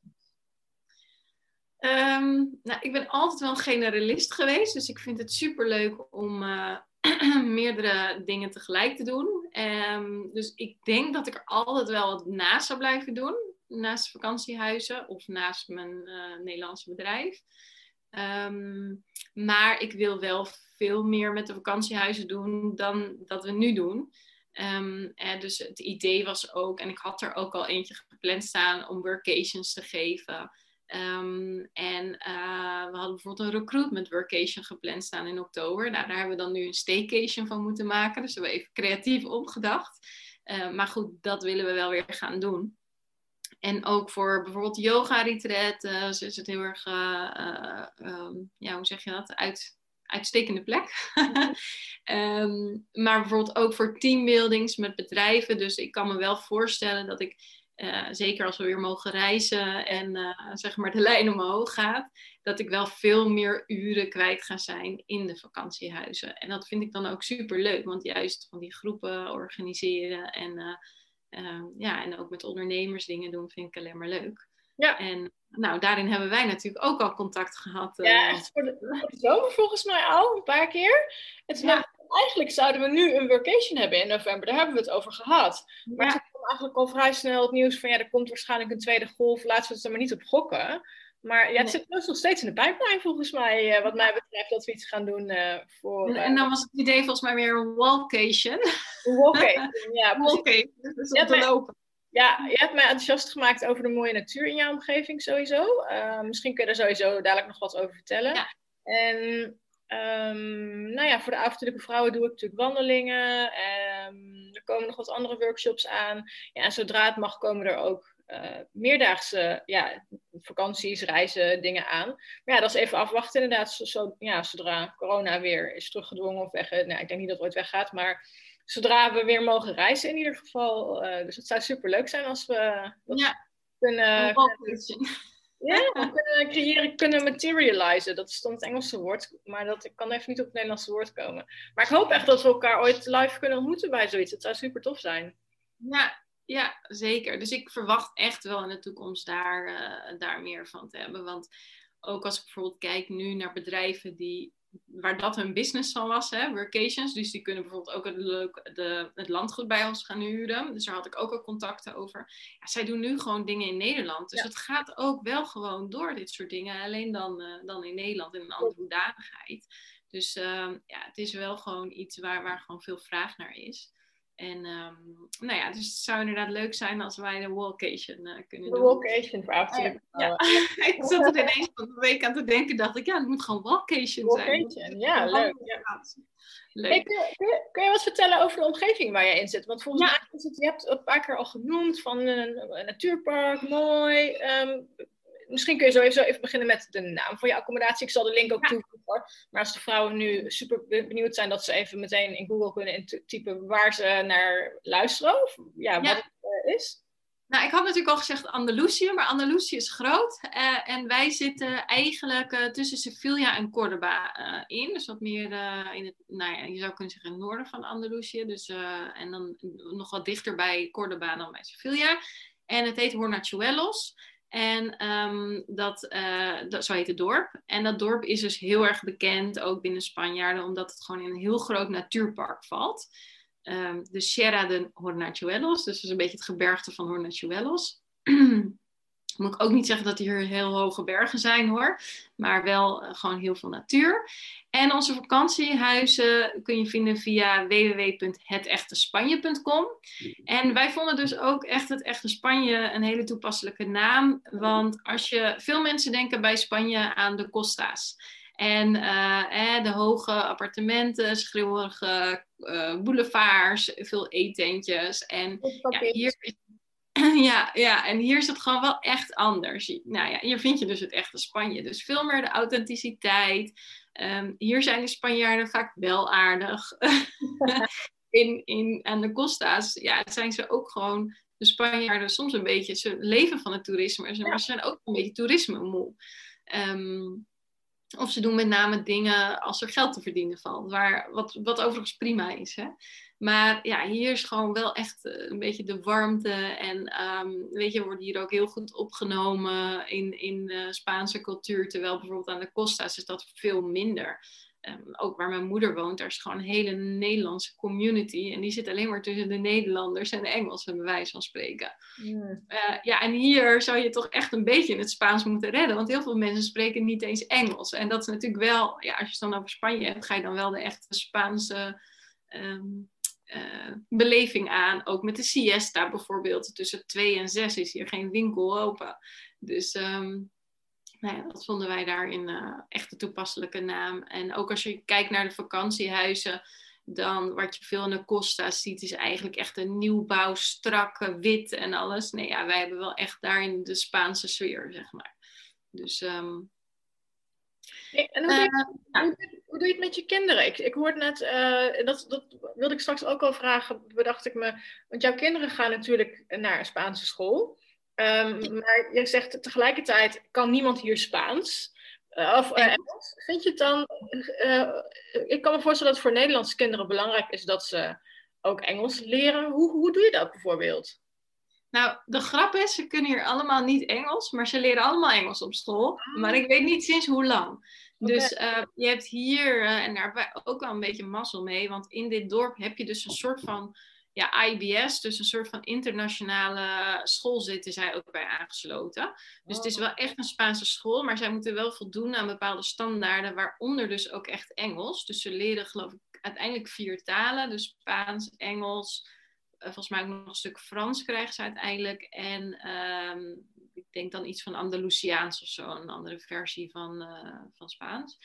Um, nou, ik ben altijd wel een generalist geweest, dus ik vind het superleuk om uh, meerdere dingen tegelijk te doen. Um, dus ik denk dat ik er altijd wel wat naast zou blijven doen, naast vakantiehuizen of naast mijn Nederlandse bedrijf. Um, maar ik wil wel veel meer met de vakantiehuizen doen dan dat we nu doen. En dus het idee was ook, en ik had er ook al eentje gepland staan om workations te geven. Um, en uh, we hadden bijvoorbeeld een recruitment workation gepland staan in oktober. Nou, daar hebben we dan nu een staycation van moeten maken. Dus we hebben even creatief omgedacht. Uh, maar goed, dat willen we wel weer gaan doen. En ook voor bijvoorbeeld yoga-retreat uh, is het heel erg, um, ja, hoe zeg je dat, Uit, uitstekende plek. um, maar bijvoorbeeld ook voor teambuildings met bedrijven. Dus ik kan me wel voorstellen dat ik, uh, zeker als we weer mogen reizen en zeg maar de lijn omhoog gaat, dat ik wel veel meer uren kwijt ga zijn in de vakantiehuizen. En dat vind ik dan ook super leuk, want juist van die groepen organiseren en uh, ja, en ook met ondernemers dingen doen vind ik alleen maar leuk. Ja. En nou, daarin hebben wij natuurlijk ook al contact gehad. Ja, echt voor de, voor de zomer volgens mij al, een paar keer. En toen ja. eigenlijk zouden we nu een workation hebben in november. Daar hebben we het over gehad. Maar ja. Kwam eigenlijk al vrij snel het nieuws van ja, er komt waarschijnlijk een tweede golf. Laten we het er maar niet op gokken. Maar ja, het zit nog steeds in de pijplijn volgens mij, uh, wat mij betreft, dat we iets gaan doen uh, voor... Uh... En dan was het idee volgens mij weer een walkation. Een walkation, ja. walkation, dus te lopen. Ja, je hebt mij enthousiast gemaakt over de mooie natuur in jouw omgeving sowieso. Uh, misschien kun je daar sowieso dadelijk nog wat over vertellen. Ja. En um, nou ja, voor de avontuurlijke vrouwen doe ik natuurlijk wandelingen. Um, er komen nog wat andere workshops aan. Ja, en zodra het mag komen er ook uh, meerdaagse ja, vakanties, reizen, dingen aan. Maar ja, dat is even afwachten inderdaad. Zo, ja, zodra corona weer is teruggedwongen of weg... Nou, ik denk niet dat het ooit weggaat, maar zodra we weer mogen reizen in ieder geval. Uh, dus het zou super leuk zijn als we dat ja. kunnen, kunnen, ja, kunnen creëren, kunnen materializen. Dat is dan het Engelse woord, maar dat, ik kan even niet op het Nederlandse woord komen. Maar ik hoop echt dat we elkaar ooit live kunnen ontmoeten bij zoiets. Het zou super tof zijn. Ja, ja, zeker. Dus ik verwacht echt wel in de toekomst daar, uh, daar meer van te hebben. Want ook als ik bijvoorbeeld kijk nu naar bedrijven die waar dat hun business van was, hè, workations. Dus die kunnen bijvoorbeeld ook het, de, het landgoed bij ons gaan huren. Dus daar had ik ook al contacten over. Ja, zij doen nu gewoon dingen in Nederland. Dus het gaat ook wel gewoon door, dit soort dingen. Alleen dan, uh, dan in Nederland in een andere hoedanigheid. Dus uh, ja, het is wel gewoon iets waar, waar gewoon veel vraag naar is. En um, nou ja, dus het zou inderdaad leuk zijn als wij de walkation uh, kunnen de doen. walkation voor avontuur. ja. ik zat er ineens van de week aan te denken, dacht ik, ja, het moet gewoon walkation, walkation zijn. ja, leuk. Ja. leuk. Hey, kun, je, kun, je, kun, je, wat vertellen over de omgeving waar je in zit? Want volgens mij is het, je hebt het een paar keer al genoemd van een, een natuurpark, mooi. Um, misschien kun je zo even, zo even beginnen met de naam van je accommodatie. Ik zal de link ook ja. toevoegen. Maar als de vrouwen nu super benieuwd zijn, dat ze even meteen in Google kunnen typen waar ze naar luisteren. Of ja, wat het uh, is. Nou, ik had natuurlijk al gezegd Andalusië, maar Andalusië is groot. Uh, en wij zitten eigenlijk uh, tussen Sevilla en Córdoba in. Dus wat meer in het, nou ja, je zou kunnen zeggen, het noorden van Andalusië. Dus, en dan nog wat dichter bij Córdoba dan bij Sevilla. En het heet Hornachuelos. En um, dat, uh, dat, zo heet het dorp. En dat dorp is dus heel erg bekend, ook binnen Spanjaarden, omdat het gewoon in een heel groot natuurpark valt. Um, de Sierra de Hornachuelos, dus is een beetje het gebergte van Hornachuelos. Moet ik ook niet zeggen dat hier heel hoge bergen zijn hoor, maar wel uh, gewoon heel veel natuur. En onze vakantiehuizen kun je vinden via www.hetechtespanje.com. En wij vonden dus ook echt het echte Spanje een hele toepasselijke naam. Want als je, veel mensen denken bij Spanje aan de Costa's. En uh, eh, de hoge appartementen, schreeuwige uh, boulevards, veel eetentjes. En ja, hier ja, ja, en hier is het gewoon wel echt anders. Nou ja, hier vind je dus het echte Spanje. Dus veel meer de authenticiteit. Um, hier zijn de Spanjaarden vaak wel aardig. in, in, aan de Costa's ja, zijn ze ook gewoon de Spanjaarden soms een beetje, ze leven van het toerisme, maar ze zijn ook een beetje toerisme moe. Um, of ze doen met name dingen als er geld te verdienen valt, waar, wat, wat overigens prima is. Hè? Maar ja, hier is gewoon wel echt eh, een beetje de warmte. En um, weet je, wordt hier ook heel goed opgenomen in, in de Spaanse cultuur. Terwijl bijvoorbeeld aan de Costa's is dat veel minder. Um, ook waar mijn moeder woont, daar is gewoon een hele Nederlandse community. En die zit alleen maar tussen de Nederlanders en de Engelsen, bij wijze van spreken. Mm. Uh, ja, en hier zou je toch echt een beetje in het Spaans moeten redden. Want heel veel mensen spreken niet eens Engels. En dat is natuurlijk wel, ja, als je het dan over Spanje hebt, ga je dan wel de echte Spaanse. Um, uh, beleving aan. Ook met de siesta bijvoorbeeld. Tussen twee en zes is hier geen winkel open. Dus um, nou ja, dat vonden wij daarin uh, echt een toepasselijke naam. En ook als je kijkt naar de vakantiehuizen, dan wat je veel in de Costa ziet, is eigenlijk echt een nieuwbouw, strakke, wit en alles. Nee, ja, wij hebben wel echt daarin de Spaanse sfeer, zeg maar. Dus um, en hoe, doe je, uh, hoe, hoe, doe je, het met je kinderen? Ik, ik hoorde net, uh, dat, dat wilde ik straks ook al vragen, bedacht ik me. Want jouw kinderen gaan natuurlijk naar een Spaanse school. Um, maar je zegt tegelijkertijd, kan niemand hier Spaans? Uh, of Engels? Vind je het dan... ik kan me voorstellen dat het voor Nederlandse kinderen belangrijk is dat ze ook Engels leren. Hoe, hoe doe je dat bijvoorbeeld? Nou, de grap is, ze kunnen hier allemaal niet Engels, maar ze leren allemaal Engels op school. Maar ik weet niet sinds hoe lang. Dus uh, je hebt hier, uh, en daar hebben wij ook wel een beetje mazzel mee, want in dit dorp heb je dus een soort van ja, IBS, dus een soort van internationale school zitten zij ook bij aangesloten. Dus het is wel echt een Spaanse school, maar zij moeten wel voldoen aan bepaalde standaarden, waaronder dus ook echt Engels. Dus ze leren geloof ik uiteindelijk vier talen, dus Spaans, Engels, volgens mij ook nog een stuk Frans krijgen ze uiteindelijk. En ehm, ik denk dan iets van Andalusiaans of zo, een andere versie van, van Spaans.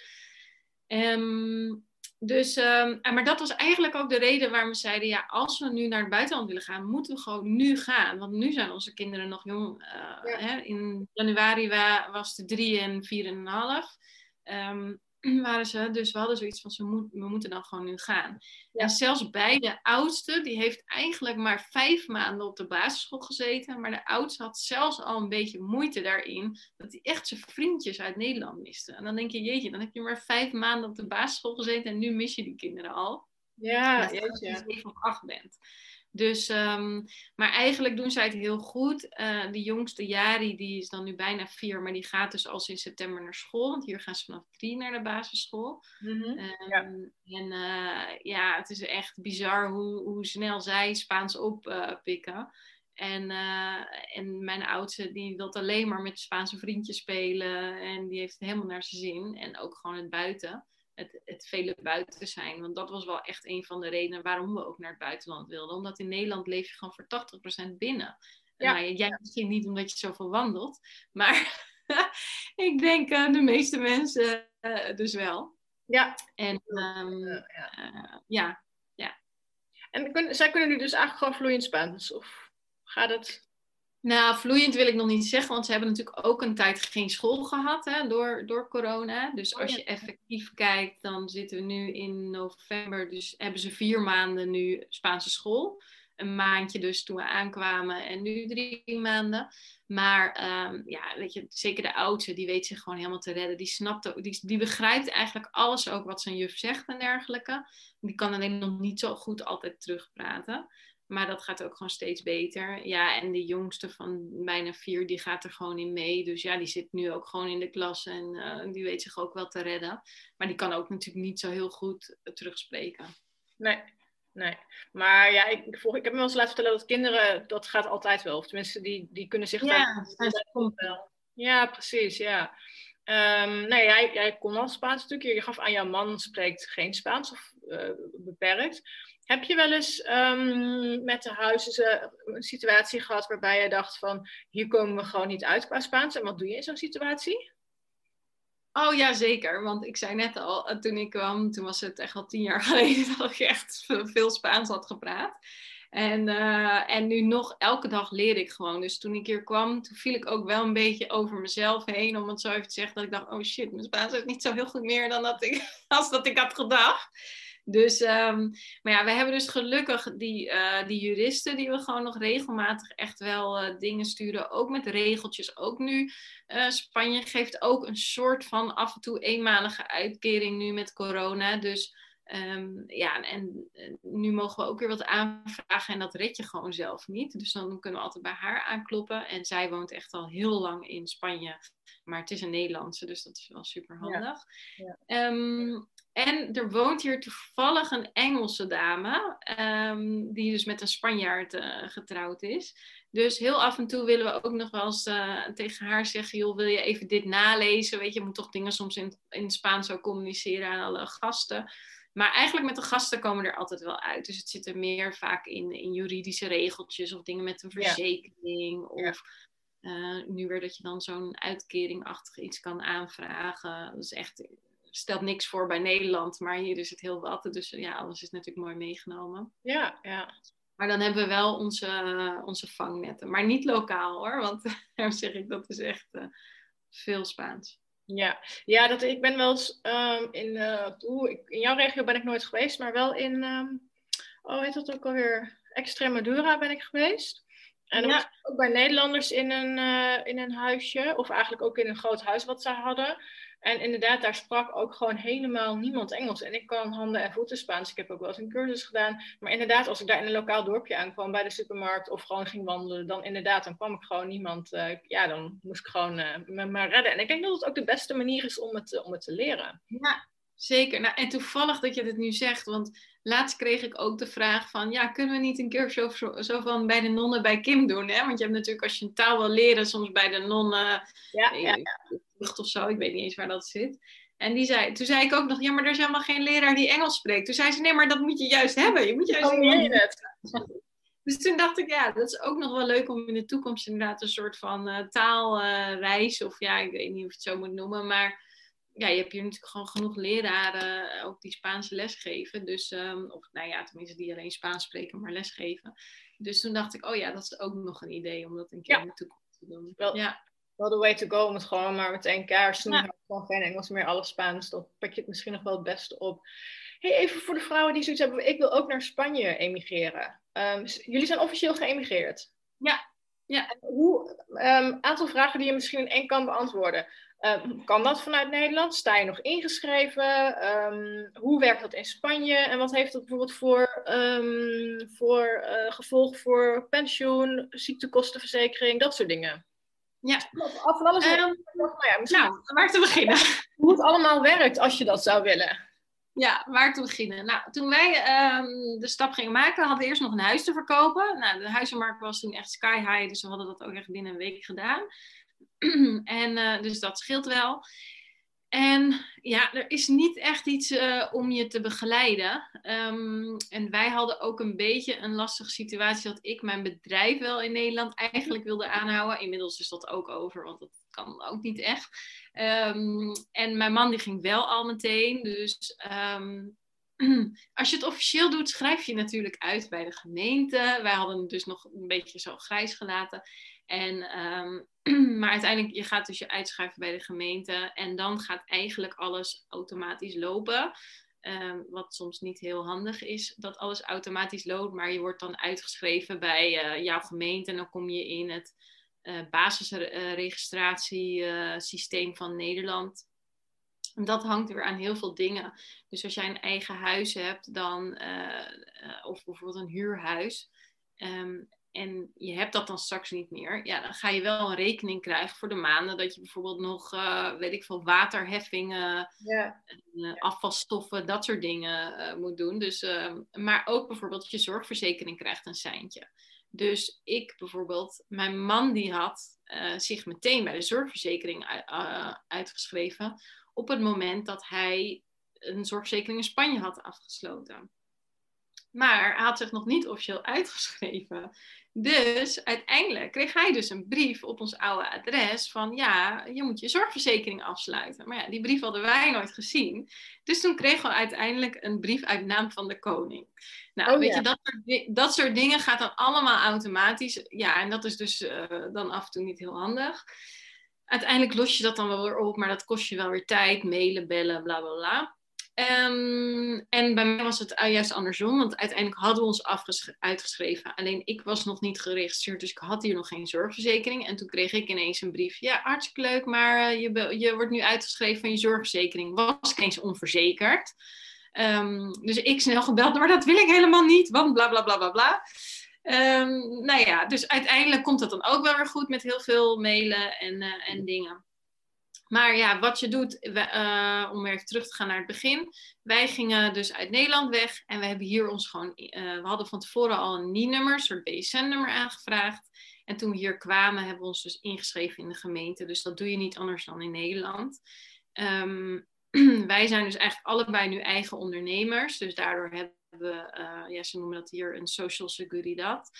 Um, dus, um, maar dat was eigenlijk ook de reden waarom we zeiden, ja, als we nu naar het buitenland willen gaan, moeten we gewoon nu gaan. Want nu zijn onze kinderen nog jong. Uh, hè? In januari was het drie en vier en een half. Um, waren ze. Dus we hadden zoiets van, ze moet, we moeten dan gewoon nu gaan. En zelfs bij de oudste, die heeft eigenlijk maar vijf maanden op de basisschool gezeten. Maar de oudste had zelfs al een beetje moeite daarin. Dat hij echt zijn vriendjes uit Nederland miste. En dan denk je, jeetje, dan heb je maar vijf maanden op de basisschool gezeten. En nu mis je die kinderen al. Ja. Als je zeven of acht bent. Dus, um, maar eigenlijk doen zij het heel goed. Uh, de jongste Jari, die is dan nu bijna vier, maar die gaat dus al sinds september naar school. Want hier gaan ze vanaf drie naar de basisschool. Mm -hmm. um, ja. En uh, ja, het is echt bizar hoe, hoe snel zij Spaans oppikken. Uh, en, en mijn oudste, die wil alleen maar met Spaanse vriendjes spelen. En die heeft het helemaal naar zijn zin. En ook gewoon het buiten het, het vele buiten zijn. Want dat was wel echt een van de redenen waarom we ook naar het buitenland wilden. Omdat in Nederland leef je gewoon voor 80% binnen. Ja. Nou, jij misschien niet omdat je zoveel wandelt. Maar ik denk uh, de meeste mensen uh, dus wel. Ja. En um, ja. Ja. ja. En kun, zij kunnen nu dus eigenlijk gewoon vloeiend Spaans? Of gaat het... Nou, vloeiend wil ik nog niet zeggen, want ze hebben natuurlijk ook een tijd geen school gehad hè, door, door corona. Dus als je effectief kijkt, dan zitten we nu in november, dus hebben ze vier maanden nu Spaanse school. Een maandje dus toen we aankwamen en nu drie maanden. Maar um, ja, weet je, zeker de oudste, die weet zich gewoon helemaal te redden. Die snapt, die, die begrijpt eigenlijk alles ook wat zijn juf zegt en dergelijke. Die kan alleen nog niet zo goed altijd terugpraten. Maar dat gaat ook gewoon steeds beter. Ja, en de jongste van bijna vier, die gaat er gewoon in mee. Dus ja, die zit nu ook gewoon in de klas en uh, die weet zich ook wel te redden. Maar die kan ook natuurlijk niet zo heel goed terugspreken. Nee, nee. Maar ja, ik, volg, ik heb me wel eens laten vertellen dat kinderen, dat gaat altijd wel. Of tenminste, die, die kunnen zich ja, dat komt wel. Ja, precies, ja. Um, nee, jij, jij kon al Spaans natuurlijk. Je gaf aan jouw man spreekt geen Spaans of uh, beperkt. Heb je wel eens um, met de huizen een situatie gehad waarbij je dacht van hier komen we gewoon niet uit qua Spaans? En wat doe je in zo'n situatie? Oh ja, zeker. Want ik zei net al, eh, toen ik kwam, toen was het echt al tien jaar geleden dat ik echt veel Spaans had gepraat. En, uh, en nu nog, elke dag leer ik gewoon. Dus toen ik hier kwam, toen viel ik ook wel een beetje over mezelf heen. Om het zo even te zeggen, dat ik dacht, oh shit, mijn Spaans is niet zo heel goed meer dan dat ik, als dat ik had gedacht. Dus, um, maar ja, we hebben dus gelukkig die, uh, die juristen die we gewoon nog regelmatig echt wel uh, dingen sturen. Ook met regeltjes. Ook nu, uh, Spanje geeft ook een soort van af en toe eenmalige uitkering nu met corona. Dus um, ja, en nu mogen we ook weer wat aanvragen en dat red je gewoon zelf niet. Dus dan kunnen we altijd bij haar aankloppen. En zij woont echt al heel lang in Spanje. Maar het is een Nederlandse, dus dat is wel super handig. Ja. Ja. Um, en er woont hier toevallig een Engelse dame, um, die dus met een Spanjaard uh, getrouwd is. Dus heel af en toe willen we ook nog wel eens uh, tegen haar zeggen: joh, wil je even dit nalezen? Weet je, je moet toch dingen soms in, in Spaans ook communiceren aan alle gasten. Maar eigenlijk met de gasten komen er altijd wel uit. Dus het zit er meer vaak in, in juridische regeltjes of dingen met een verzekering. Ja. Of uh, nu weer dat je dan zo'n uitkeringachtig iets kan aanvragen. Dat is echt stelt niks voor bij Nederland, maar hier is het heel wat. Dus ja, alles is natuurlijk mooi meegenomen. Ja, ja. Maar dan hebben we wel onze, onze vangnetten. Maar niet lokaal hoor, want daar zeg ik dat is echt uh, veel Spaans. Ja, ja dat, ik ben wel eens um, in, uh, in jouw regio ben ik nooit geweest, maar wel in, um, oh heet dat ook alweer, Extremadura ben ik geweest. En dan ja. was ook bij Nederlanders in een, uh, in een huisje, of eigenlijk ook in een groot huis wat ze hadden. En inderdaad, daar sprak ook gewoon helemaal niemand Engels. En ik kan handen en voeten Spaans. Ik heb ook wel eens een cursus gedaan. Maar inderdaad, als ik daar in een lokaal dorpje aankwam bij de supermarkt of gewoon ging wandelen, dan inderdaad, dan kwam ik gewoon niemand. Uh, ja, dan moest ik gewoon uh, me maar redden. En ik denk dat het ook de beste manier is om het, om het te leren. Ja, zeker. Nou, en toevallig dat je dit nu zegt, want laatst kreeg ik ook de vraag van, ja, kunnen we niet een keer zo, zo van bij de nonnen bij Kim doen? Hè? Want je hebt natuurlijk, als je een taal wil leren, soms bij de nonnen... Ja, ja, ja of zo. Ik weet niet eens waar dat zit. En die zei, toen zei ik ook nog, ja, maar er is helemaal geen leraar die Engels spreekt. Toen zei ze, nee, maar dat moet je juist hebben. Je moet juist... Oh, het. Dus toen dacht ik, ja, dat is ook nog wel leuk om in de toekomst inderdaad een soort van uh, taalreis, of ja, ik weet niet of je het zo moet noemen, maar ja, je hebt hier natuurlijk gewoon genoeg leraren, eh, ook die Spaanse lesgeven. Dus, um, of nou ja, tenminste die alleen Spaans spreken, maar lesgeven. Dus toen dacht ik, oh ja, dat is ook nog een idee om dat een keer in de toekomst te doen. Wel, ja. wel way to go om het gewoon maar meteen kaars doen. Ja. Gewoon geen Engels meer, alles Spaans. Dan pak je het misschien nog wel het beste op. Hey, even voor de vrouwen die zoiets hebben, ik wil ook naar Spanje emigreren. Um, jullie zijn officieel geëmigreerd. Ja. ja. Hoe, um, aantal vragen die je misschien in één kan beantwoorden. Um, kan dat vanuit Nederland? Sta je nog ingeschreven? Um, hoe werkt dat in Spanje? En wat heeft dat bijvoorbeeld voor, um, voor uh, gevolg voor pensioen, ziektekostenverzekering, dat soort dingen? Ja. Af van alles. nou ja, nou, waar te beginnen? Hoe het allemaal werkt als je dat zou willen. Ja, waar te beginnen? Nou, toen wij de stap gingen maken, hadden we eerst nog een huis te verkopen. Nou, de huizenmarkt was toen echt sky high, dus we hadden dat ook echt binnen een week gedaan. en uh, dus dat scheelt wel. En ja, er is niet echt iets uh, om je te begeleiden. Um, en wij hadden ook een beetje een lastige situatie dat ik mijn bedrijf wel in Nederland eigenlijk wilde aanhouden. Inmiddels is dat ook over, want dat kan ook niet echt. Um, en mijn man die ging wel al meteen. Dus um, als je het officieel doet, schrijf je natuurlijk uit bij de gemeente. Wij hadden het dus nog een beetje zo grijs gelaten. En, um, maar uiteindelijk, je gaat dus je uitschrijven bij de gemeente. En dan gaat eigenlijk alles automatisch lopen. Um, wat soms niet heel handig is, dat alles automatisch loopt. Maar je wordt dan uitgeschreven bij uh, jouw gemeente. En dan kom je in het uh, basisregistratiesysteem van Nederland. En dat hangt weer aan heel veel dingen. Dus als jij een eigen huis hebt, dan, of bijvoorbeeld een huurhuis, um, en je hebt dat dan straks niet meer, ja, dan ga je wel een rekening krijgen voor de maanden dat je bijvoorbeeld nog, uh, weet ik veel, waterheffingen, ja. uh, afvalstoffen, dat soort dingen uh, moet doen. Dus, maar ook bijvoorbeeld je zorgverzekering krijgt een seintje. Dus ik bijvoorbeeld, mijn man die had zich meteen bij de zorgverzekering uitgeschreven op het moment dat hij een zorgverzekering in Spanje had afgesloten. Maar hij had zich nog niet officieel uitgeschreven. Dus uiteindelijk kreeg hij dus een brief op ons oude adres van ja, je moet je zorgverzekering afsluiten. Maar ja, die brief hadden wij nooit gezien. Dus toen kregen we uiteindelijk een brief uit naam van de koning. Nou, oh, weet je, dat soort, dat soort, dingen gaat dan allemaal automatisch. Ja, en dat is dus uh, dan af en toe niet heel handig. Uiteindelijk los je dat dan wel weer op, maar dat kost je wel weer tijd, mailen, bellen, bla bla bla. Um, en bij mij was het juist andersom, want uiteindelijk hadden we ons uitgeschreven. Alleen ik was nog niet geregistreerd, dus ik had hier nog geen zorgverzekering. En toen kreeg ik ineens een brief. Ja, hartstikke leuk, maar uh, je, je wordt nu uitgeschreven van je zorgverzekering. Was ik eens onverzekerd. Um, dus ik snel gebeld, maar dat wil ik helemaal niet, want bla bla bla bla bla. Um, nou ja, dus uiteindelijk komt dat dan ook wel weer goed met heel veel mailen en, uh, en dingen. Maar ja, wat je doet, uh, om weer terug te gaan naar het begin. Wij gingen dus uit Nederland weg en we hebben hier ons gewoon, uh, we hadden van tevoren al een NIE-nummer, een soort BSN-nummer aangevraagd. En toen we hier kwamen, hebben we ons dus ingeschreven in de gemeente. Dus dat doe je niet anders dan in Nederland. Um, wij zijn dus eigenlijk allebei nu eigen ondernemers. Dus daardoor hebben we, uh, ja, ze noemen dat hier een social seguridad.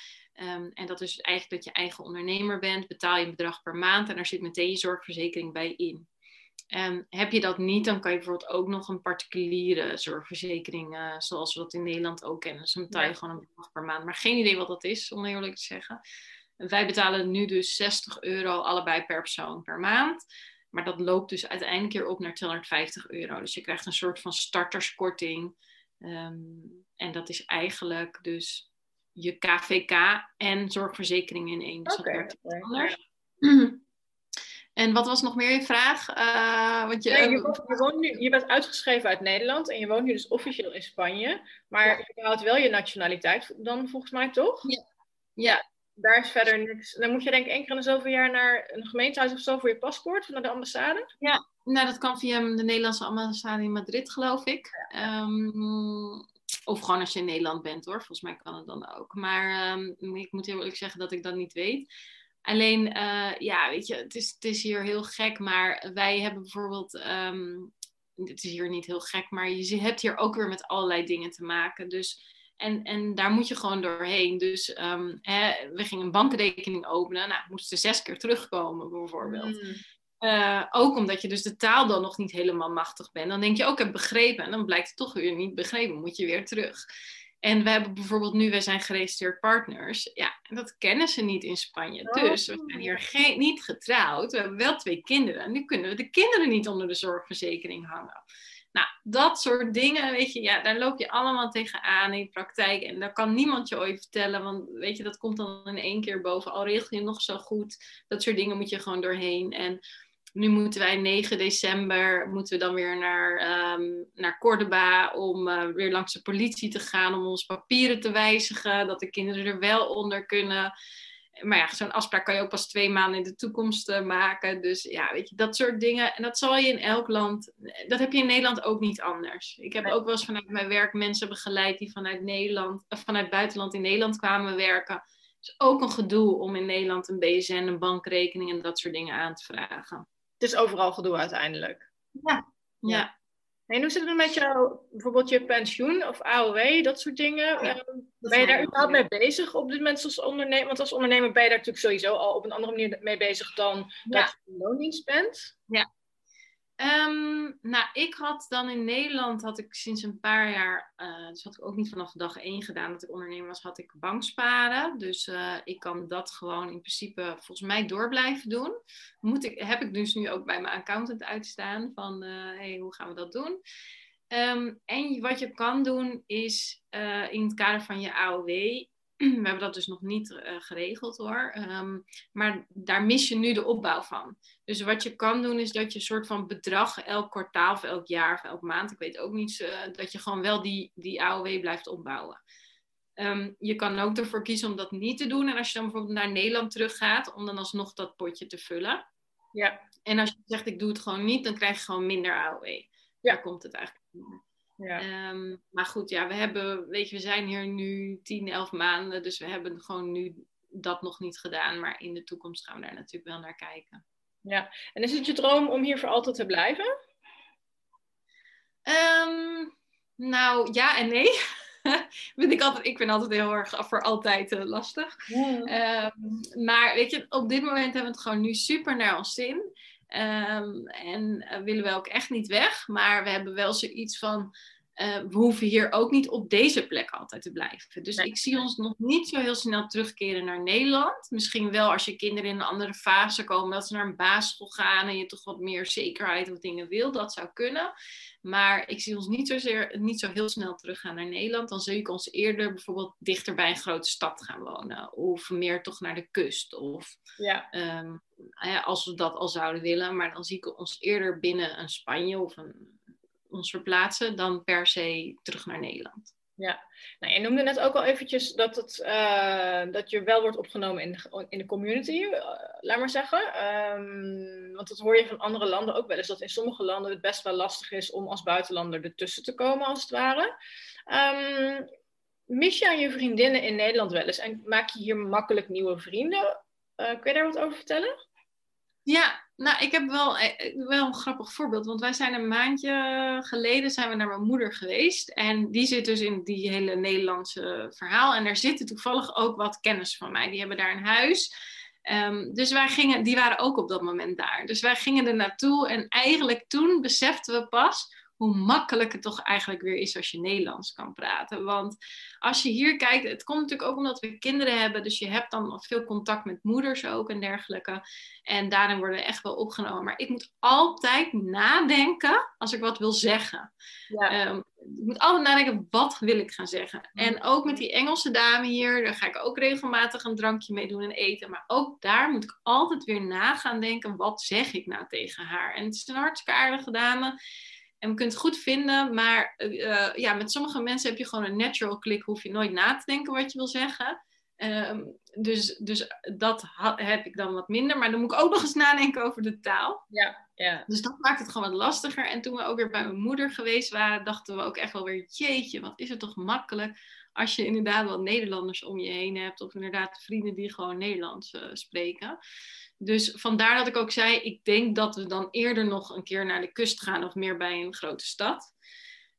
Um, en dat is eigenlijk dat je eigen ondernemer bent, betaal je een bedrag per maand en daar zit meteen je zorgverzekering bij in. Um, heb je dat niet, dan kan je bijvoorbeeld ook nog een particuliere zorgverzekering, uh, zoals we dat in Nederland ook kennen. Dus dan betaal je gewoon een bedrag per maand. Maar geen idee wat dat is, om eerlijk te zeggen. wij betalen nu dus 60 euro allebei per persoon per maand. Maar dat loopt dus uiteindelijk weer op naar 250 euro. Dus je krijgt een soort van starterskorting. Um, en dat is eigenlijk dus je KVK en zorgverzekering in één. Dus okay, dat werkt anders. En wat was nog meer je vraag? Uh, want je, nee, je, woont, je, woont nu, je, bent uitgeschreven uit Nederland en je woont nu dus officieel in Spanje. Maar ja. je houdt wel je nationaliteit dan volgens mij toch? Ja. ja. Daar is verder niks. Dan moet je denk ik één keer in de zoveel jaar naar een gemeentehuis of zo voor je paspoort, naar de ambassade. Ja, nou dat kan via de Nederlandse ambassade in Madrid geloof ik. Ja. Um, of gewoon als je in Nederland bent hoor. Volgens mij kan het dan ook. Maar um, ik moet heel eerlijk zeggen dat ik dat niet weet. Alleen, uh, ja, weet je, het is, het is hier heel gek. Maar wij hebben bijvoorbeeld. Um, het is hier niet heel gek, maar je hebt hier ook weer met allerlei dingen te maken. Dus En, en daar moet je gewoon doorheen. Dus ehm, hè, we gingen een bankrekening openen. Nou, moesten zes keer terugkomen bijvoorbeeld. Mm. Eh, ook omdat je dus de taal dan nog niet helemaal machtig bent. Dan denk je, ook oh, ik heb begrepen. En dan blijkt het toch weer niet begrepen. Moet je weer terug. En we hebben bijvoorbeeld nu, wij zijn geregistreerd partners. Ja, en dat kennen ze niet in Spanje. Oh. Dus we zijn hier geen, niet getrouwd. We hebben wel twee kinderen. Nu kunnen we de kinderen niet onder de zorgverzekering hangen. Nou, dat soort dingen, weet je, ja, daar loop je allemaal tegenaan in de praktijk. En daar kan niemand je ooit vertellen, want weet je, dat komt dan in één keer boven. Al regel je nog zo goed, dat soort dingen moet je gewoon doorheen. En nu moeten wij 9 december moeten we dan weer naar, ehm naar Cordoba om eh, weer langs de politie te gaan om onze papieren te wijzigen, dat de kinderen er wel onder kunnen. Maar ja, zo'n afspraak kan je ook pas twee maanden in de toekomst eh, maken. Dus ja, weet je, dat soort dingen. En dat zal je in elk land, dat heb je in Nederland ook niet anders. Ik heb ook wel eens vanuit mijn werk mensen begeleid die vanuit Nederland, of vanuit buitenland in Nederland kwamen werken. Het is ook een gedoe om in Nederland een BSN, een bankrekening en dat soort dingen aan te vragen. Het is overal gedoe uiteindelijk. Ja. Ja. En hoe zit het met jouw, bijvoorbeeld je pensioen of AOW, dat soort dingen? Ja, Ehm, ben je daar überhaupt mee bezig op dit moment als ondernemer? Want als ondernemer ben je daar natuurlijk sowieso al op een andere manier mee bezig dan Ja. dat je in loondienst bent. Ehm, nou, ik had dan in Nederland, had ik sinds een paar jaar, eh dus had ik ook niet vanaf dag één gedaan dat ik ondernemer was, had ik banksparen. Dus eh, ik kan dat gewoon in principe volgens mij door blijven doen. Moet ik, heb ik dus nu ook bij mijn accountant uitstaan van, eh hoe gaan we dat doen? Ehm, en wat je kan doen is in het kader van je AOW, we hebben dat dus nog niet eh, geregeld hoor, Ehm, maar daar mis je nu de opbouw van. Dus wat je kan doen is dat je een soort van bedrag elk kwartaal of elk jaar of elk maand, ik weet ook niet, eh, dat je gewoon wel die, die AOW blijft opbouwen. Ehm, je kan ook ervoor kiezen om dat niet te doen. En als je dan bijvoorbeeld naar Nederland teruggaat, om dan alsnog dat potje te vullen. Ja. En als je zegt ik doe het gewoon niet, dan krijg je gewoon minder AOW. Daar komt het eigenlijk. Ja. Ehm, maar goed, ja, we hebben, weet je, we zijn hier nu 10, 11 maanden, dus we hebben gewoon nu dat nog niet gedaan. Maar in de toekomst gaan we daar natuurlijk wel naar kijken. ja. En is het je droom om hier voor altijd te blijven? Ehm, nou, ja en nee. vind ik, altijd, ik vind altijd heel erg voor altijd eh, lastig. Ehm, maar weet je, op dit moment hebben we het gewoon nu super naar ons zin. En eh, willen we ook echt niet weg. Maar we hebben wel zoiets van. Eh, we hoeven hier ook niet op deze plek altijd te blijven. Dus Nee. ik zie ons nog niet zo heel snel terugkeren naar Nederland. Misschien wel als je kinderen in een andere fase komen, dat ze naar een basisschool gaan en je toch wat meer zekerheid of dingen wil. Dat zou kunnen. Maar ik zie ons niet, zozeer, niet zo heel snel teruggaan naar Nederland. Dan zie ik ons eerder bijvoorbeeld dichter bij een grote stad gaan wonen. Of meer toch naar de kust. Of Ja. Ehm, ja, als we dat al zouden willen. Maar dan zie ik ons eerder binnen een Spanje of een, ons verplaatsen dan per se terug naar Nederland. Nou, je noemde net ook al eventjes dat, het, eh, dat je wel wordt opgenomen in de, in de community, eh, laat maar zeggen. Ehm, want dat hoor je van andere landen ook wel eens, dat in sommige landen het best wel lastig is om als buitenlander ertussen te komen, als het ware. Ehm, mis je aan je vriendinnen in Nederland wel eens en maak je hier makkelijk nieuwe vrienden? Eh, kun je daar wat over vertellen? Ja, nou, ik heb wel, eh, wel een grappig voorbeeld. Want wij zijn een maandje geleden zijn we naar mijn moeder geweest. En die zit dus in die hele Nederlandse verhaal. En daar zitten toevallig ook wat kennis van mij. Die hebben daar een huis. Ehm, dus wij gingen, die waren ook op dat moment daar. Dus wij gingen er naartoe. En eigenlijk toen beseften we pas hoe makkelijk het toch eigenlijk weer is als je Nederlands kan praten. Want als je hier kijkt, het komt natuurlijk ook omdat we kinderen hebben. Dus je hebt dan veel contact met moeders ook en dergelijke. En daarin worden we echt wel opgenomen. Maar ik moet altijd nadenken als ik wat wil zeggen. Ja. Ehm, ik moet altijd nadenken, wat wil ik gaan zeggen? En ook met die Engelse dame hier, daar ga ik ook regelmatig een drankje mee doen en eten. Maar ook daar moet ik altijd weer na gaan denken, wat zeg ik nou tegen haar? En het is een hartstikke aardige dame. En we kunnen het goed vinden, maar eh, eh, ja, met sommige mensen heb je gewoon een natural click, hoef je nooit na te denken wat je wil zeggen. Ehm, dus, dus dat heb ik dan wat minder. Maar dan moet ik ook nog eens nadenken over de taal. Ja, ja. Dus dat maakt het gewoon wat lastiger. En toen we ook weer bij mijn moeder geweest waren, dachten we ook echt wel weer, jeetje, wat is het toch makkelijk als je inderdaad wat Nederlanders om je heen hebt. Of inderdaad vrienden die gewoon Nederlands eh, spreken. Dus vandaar dat ik ook zei, ik denk dat we dan eerder nog een keer naar de kust gaan of meer bij een grote stad.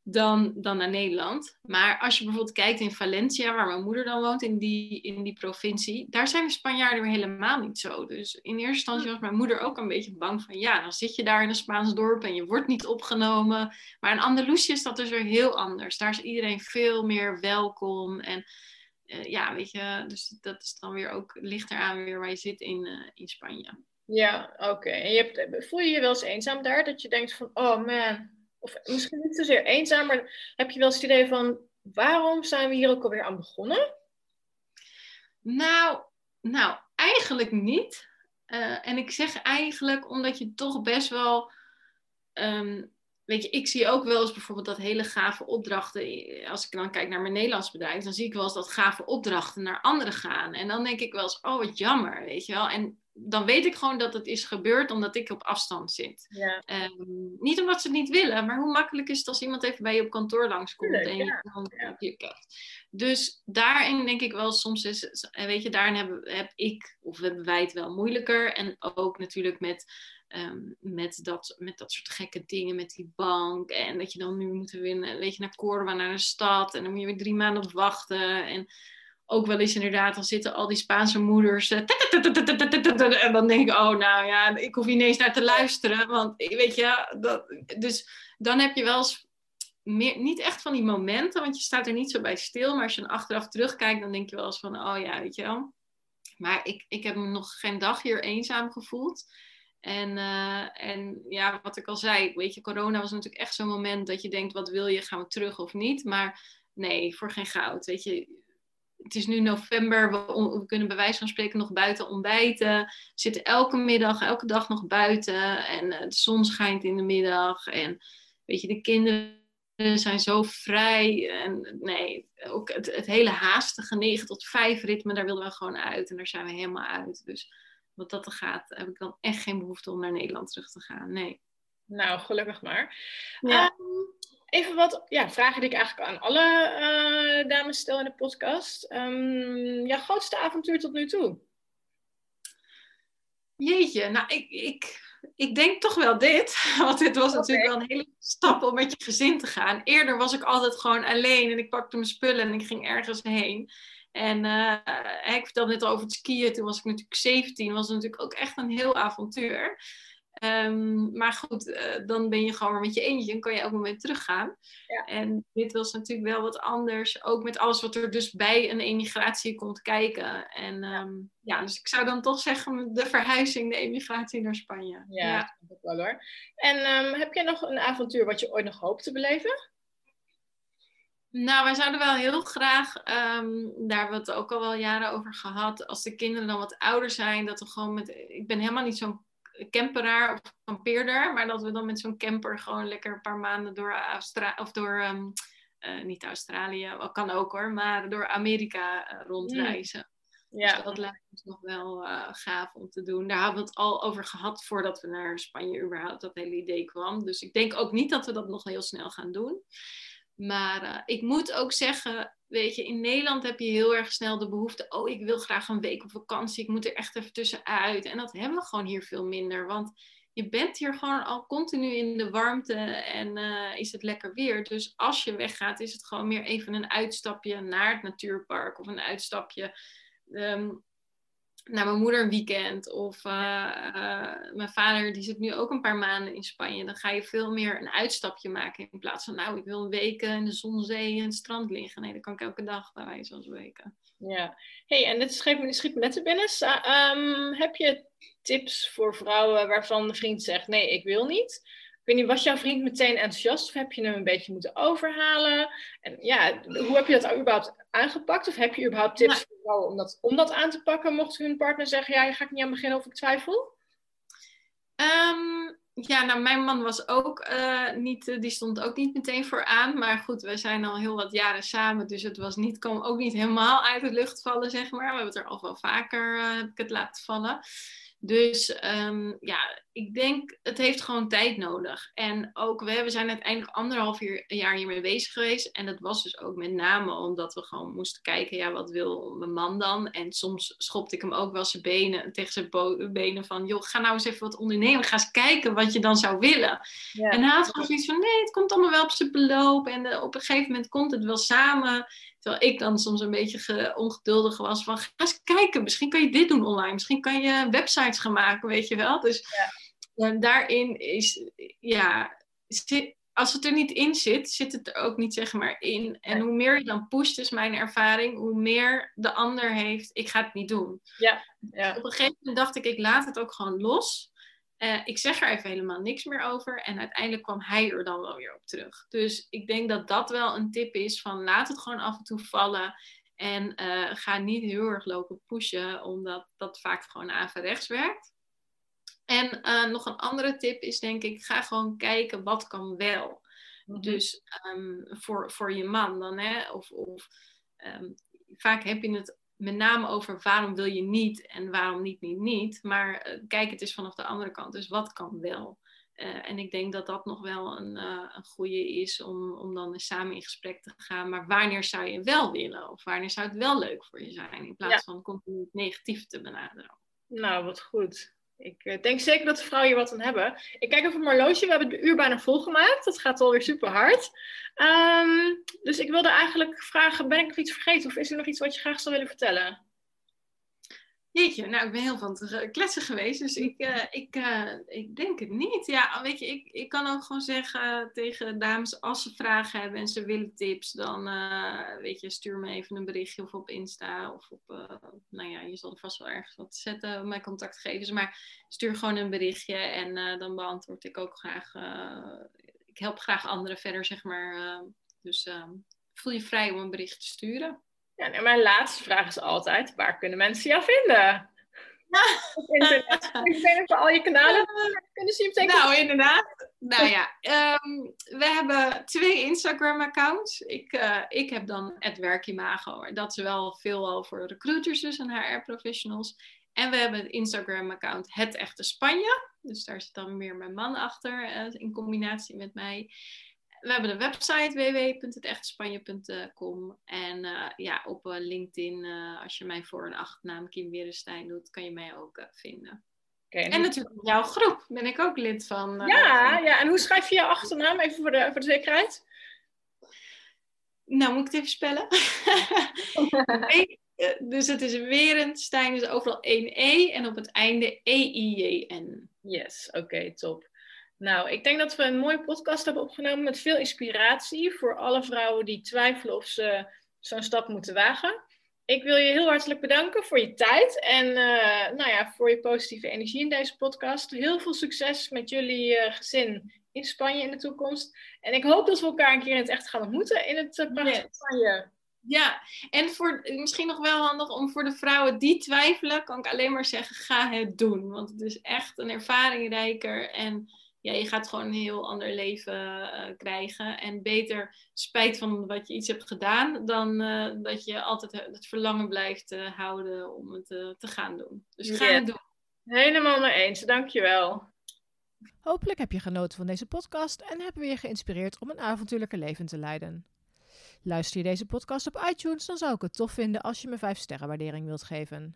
Dan, dan naar Nederland. Maar als je bijvoorbeeld kijkt in Valencia, waar mijn moeder dan woont, in die, in die provincie, daar zijn de Spanjaarden weer helemaal niet zo. Dus in eerste instantie was mijn moeder ook een beetje bang van, ja, dan zit je daar in een Spaans dorp en je wordt niet opgenomen. Maar in Andalusië is dat dus weer heel anders. Daar is iedereen veel meer welkom en uh, ja, weet je, dus dat is dan weer ook, ligt eraan weer waar je zit in, uh, in Spanje. Ja, oké. En je hebt, voel je je wel eens eenzaam daar? Dat je denkt van, oh man, of misschien niet zozeer eenzaam, maar heb je wel eens het idee van, waarom zijn we hier ook alweer aan begonnen? Nou, nou eigenlijk niet. Uh, en ik zeg eigenlijk omdat je toch best wel um, weet je, ik zie ook wel eens bijvoorbeeld dat hele gave opdrachten. Als ik dan kijk naar mijn Nederlands bedrijf, dan zie ik wel eens dat gave opdrachten naar anderen gaan. En dan denk ik wel eens, oh wat jammer, weet je wel. En dan weet ik gewoon dat het is gebeurd omdat ik op afstand zit. Ja. Um, niet omdat ze het niet willen, maar hoe makkelijk is het als iemand even bij je op kantoor langskomt Tuurlijk, en je dan ja. je. Dus daarin denk ik wel soms is, weet je, daarin heb, heb ik, of hebben wij het wel moeilijker. En ook natuurlijk met Ehm, met, dat, met dat soort gekke dingen, met die bank. En dat je dan nu moet winnen, weet je, naar Córdoba, naar de stad. En dan moet je weer drie maanden wachten. En ook wel eens inderdaad, dan zitten al die Spaanse moeders. En dan denk ik, oh nou ja, ik hoef hier niet eens naar te luisteren. Want weet je, dat, dus dan heb je wel eens meer, niet echt van die momenten, want je staat er niet zo bij stil. Maar als je dan achteraf terugkijkt, dan denk je wel eens van, oh ja, weet je wel. Maar ik, ik heb me nog geen dag hier eenzaam gevoeld. En, uh, en ja, wat ik al zei, weet je, corona was natuurlijk echt zo'n moment dat je denkt, wat wil je, gaan we terug of niet? Maar nee, voor geen goud, weet je. Het is nu november, we, kunnen bij wijze van spreken nog buiten ontbijten. We zitten elke middag, elke dag nog buiten. En uh, de zon schijnt in de middag. En weet je, de kinderen zijn zo vrij. En nee, ook het, het hele haastige 9 tot 5 ritme, daar willen we gewoon uit. En daar zijn we helemaal uit. Dus wat dat er gaat, heb ik dan echt geen behoefte om naar Nederland terug te gaan. Nee. Nou, gelukkig maar. Ja. Um, even wat ja, vragen die ik eigenlijk aan alle uh, dames stel in de podcast. Um, jouw grootste avontuur tot nu toe? Jeetje, nou ik, ik, ik denk toch wel dit. Want dit was natuurlijk wel een hele stap om met je gezin te gaan. Eerder was ik altijd gewoon alleen en ik pakte mijn spullen en ik ging ergens heen. En uh, ik vertelde net over het skiën, toen was ik natuurlijk 17, was het natuurlijk ook echt een heel avontuur. Um, maar goed, uh, dan ben je gewoon weer met je eentje en kan je elk moment teruggaan. Ja. En dit was natuurlijk wel wat anders, ook met alles wat er dus bij een emigratie komt kijken. En um, ja, dus ik zou dan toch zeggen de verhuizing, de emigratie naar Spanje. Ja, ja. dat wel hoor. En um, heb jij nog een avontuur wat je ooit nog hoopt te beleven? Nou, wij zouden wel heel graag, um, daar hebben we het ook al wel jaren over gehad, als de kinderen dan wat ouder zijn, dat we gewoon met, ik ben helemaal niet zo'n camperaar of kampeerder, maar dat we dan met zo'n camper gewoon lekker een paar maanden door Australië, of door, um, uh, niet Australië, wel kan ook hoor, maar door Amerika uh, rondreizen. Mm. Ja. Dus dat lijkt ons nog wel uh, gaaf om te doen. Daar hebben we het al over gehad voordat we naar Spanje überhaupt dat hele idee kwam. Dus ik denk ook niet dat we dat nog heel snel gaan doen. Maar uh, ik moet ook zeggen, weet je, in Nederland heb je heel erg snel de behoefte, oh, ik wil graag een week op vakantie, ik moet er echt even tussenuit. En dat hebben we gewoon hier veel minder, want je bent hier gewoon al continu in de warmte en uh, is het lekker weer. Dus als je weggaat, is het gewoon meer even een uitstapje naar het natuurpark of een uitstapje um, naar mijn moeder een weekend. Of uh, uh, mijn vader, die zit nu ook een paar maanden in Spanje. Dan ga je veel meer een uitstapje maken. In plaats van, nou, ik wil een week in de zon, zee en strand liggen. Nee, dat kan ik elke dag bij wijze van spreken. Ja. hey, en dit schiet me, schiet me net te binnen. Um, heb je tips voor vrouwen waarvan de vriend zegt, nee, ik wil niet? Ik weet niet, was jouw vriend meteen enthousiast of heb je hem een beetje moeten overhalen? En ja, hoe heb je dat überhaupt aangepakt? Of heb je überhaupt tips voor vrouwen om dat, om dat aan te pakken? Mocht hun partner zeggen, ja, je gaat niet aan beginnen of ik twijfel? Um, ja, nou, mijn man was ook uh, niet, die stond ook niet meteen voor aan. Maar goed, we zijn al heel wat jaren samen, dus het was niet, kwam ook niet helemaal uit de lucht vallen, zeg maar. We hebben het er al wel vaker, uh, heb ik het laten vallen. Dus um, ja, ik denk, het heeft gewoon tijd nodig. En ook, we, we zijn uiteindelijk anderhalf jaar hiermee bezig geweest. En dat was dus ook met name omdat we gewoon moesten kijken, ja, wat wil mijn man dan? En soms schopte ik hem ook wel zijn benen, tegen zijn benen van, joh, ga nou eens even wat ondernemen. Ga eens kijken wat je dan zou willen. En hij had gewoon zoiets van, nee, het komt allemaal wel op zijn beloop. En eh, op een gegeven moment komt het wel samen. Terwijl ik dan soms een beetje ongeduldig was van, ga eens kijken, misschien kan je dit doen online. Misschien kan je websites gaan maken, weet je wel. Dus... Ja en daarin is, ja, als het er niet in zit, zit het er ook niet zeg maar in. En hoe meer je dan pusht, is mijn ervaring, hoe meer de ander heeft, ik ga het niet doen. Ja, ja. Op een gegeven moment dacht ik, ik laat het ook gewoon los. Uh, ik zeg er even helemaal niks meer over. En uiteindelijk kwam hij er dan wel weer op terug. Dus ik denk dat dat wel een tip is van laat het gewoon af en toe vallen. En uh, ga niet heel erg lopen pushen, omdat dat vaak gewoon averechts werkt. En uh, nog een andere tip is denk ik, ga gewoon kijken wat kan wel. Mhm. Dus um, voor, voor je man dan, hè? Of, of um, vaak heb je het met name over waarom wil je niet en waarom niet, niet, niet. Maar uh, kijk het eens vanaf de andere kant. Dus wat kan wel? Uh, en ik denk dat dat nog wel een, een goede is om, om dan samen in gesprek te gaan. Maar wanneer zou je wel willen? Of wanneer zou het wel leuk voor je zijn? In plaats ja. van continu negatief te benaderen. Nou, wat goed. Ik eh, denk zeker dat de vrouwen hier wat aan hebben. Ik kijk even mijn horloge. We hebben de uur bijna volgemaakt. Dat gaat alweer super hard. Um, dus ik wilde eigenlijk vragen: ben ik nog iets vergeten? Of is er nog iets wat je graag zou willen vertellen? Jeetje, nou, ik ben heel van het kletsen geweest, dus ik, uh, ik, uh, ik denk het niet. Ja, weet je, ik, ik kan ook gewoon zeggen tegen dames, als ze vragen hebben en ze willen tips, dan, uh, weet je, stuur me even een berichtje of op Insta of op, nou ja, je zal er vast wel ergens wat zetten, mijn contactgevers, maar stuur gewoon een berichtje en dan beantwoord ik ook graag, ik help graag anderen verder, zeg maar. dus voel je vrij om een bericht te sturen. Ja, en mijn laatste vraag is altijd: waar kunnen mensen jou vinden? Op internet. Ik ben al je kanalen. Kunnen ze je meteen Nou, inderdaad. Nou ja, um, we hebben twee Instagram-accounts. Ik, uh, ik heb dan het werkimago. Dat is wel veel over recruiters dus en HR-professionals. En we hebben het Instagram-account Het Echte Spanje. Dus daar zit dan meer mijn man achter uh, in combinatie met mij we hebben de website www.hetechtenspanje.com. En uh, ja, op uh, LinkedIn, uh, als je mij voor een achternaam Kim Werenstein doet, kan je mij ook vinden. Okay, en, en natuurlijk jouw groep ben ik ook lid van. ja, van... ja, en hoe schrijf je jouw achternaam even voor de, voor de zekerheid? Nou, moet ik het even spellen? dus het is Werenstein, dus overal 1 E en op het einde E-I-J-N. Yes, oké, okay, top. Nou, ik denk dat we een mooie podcast hebben opgenomen met veel inspiratie voor alle vrouwen die twijfelen of ze zo'n stap moeten wagen. Ik wil je heel hartelijk bedanken voor je tijd en uh, nou ja, voor je positieve energie in deze podcast. Heel veel succes met jullie uh, gezin in Spanje in de toekomst. En ik hoop dat we elkaar een keer in het echt gaan ontmoeten in het uh, prachtige yes. Spanje. Ja, en voor, misschien nog wel handig om voor de vrouwen die twijfelen, kan ik alleen maar zeggen, ga het doen. Want het is echt een ervaringrijker en ja, je gaat gewoon een heel ander leven uh, krijgen. En beter spijt van wat je iets hebt gedaan, dan uh, dat je altijd het verlangen blijft uh, houden om het te gaan doen. Dus ga yeah. het doen. Helemaal mee eens, dankjewel. Hopelijk heb je genoten van deze podcast en hebben we je geïnspireerd om een avontuurlijke leven te leiden. Luister je deze podcast op iTunes, dan zou ik het tof vinden als je me 5 sterren waardering wilt geven.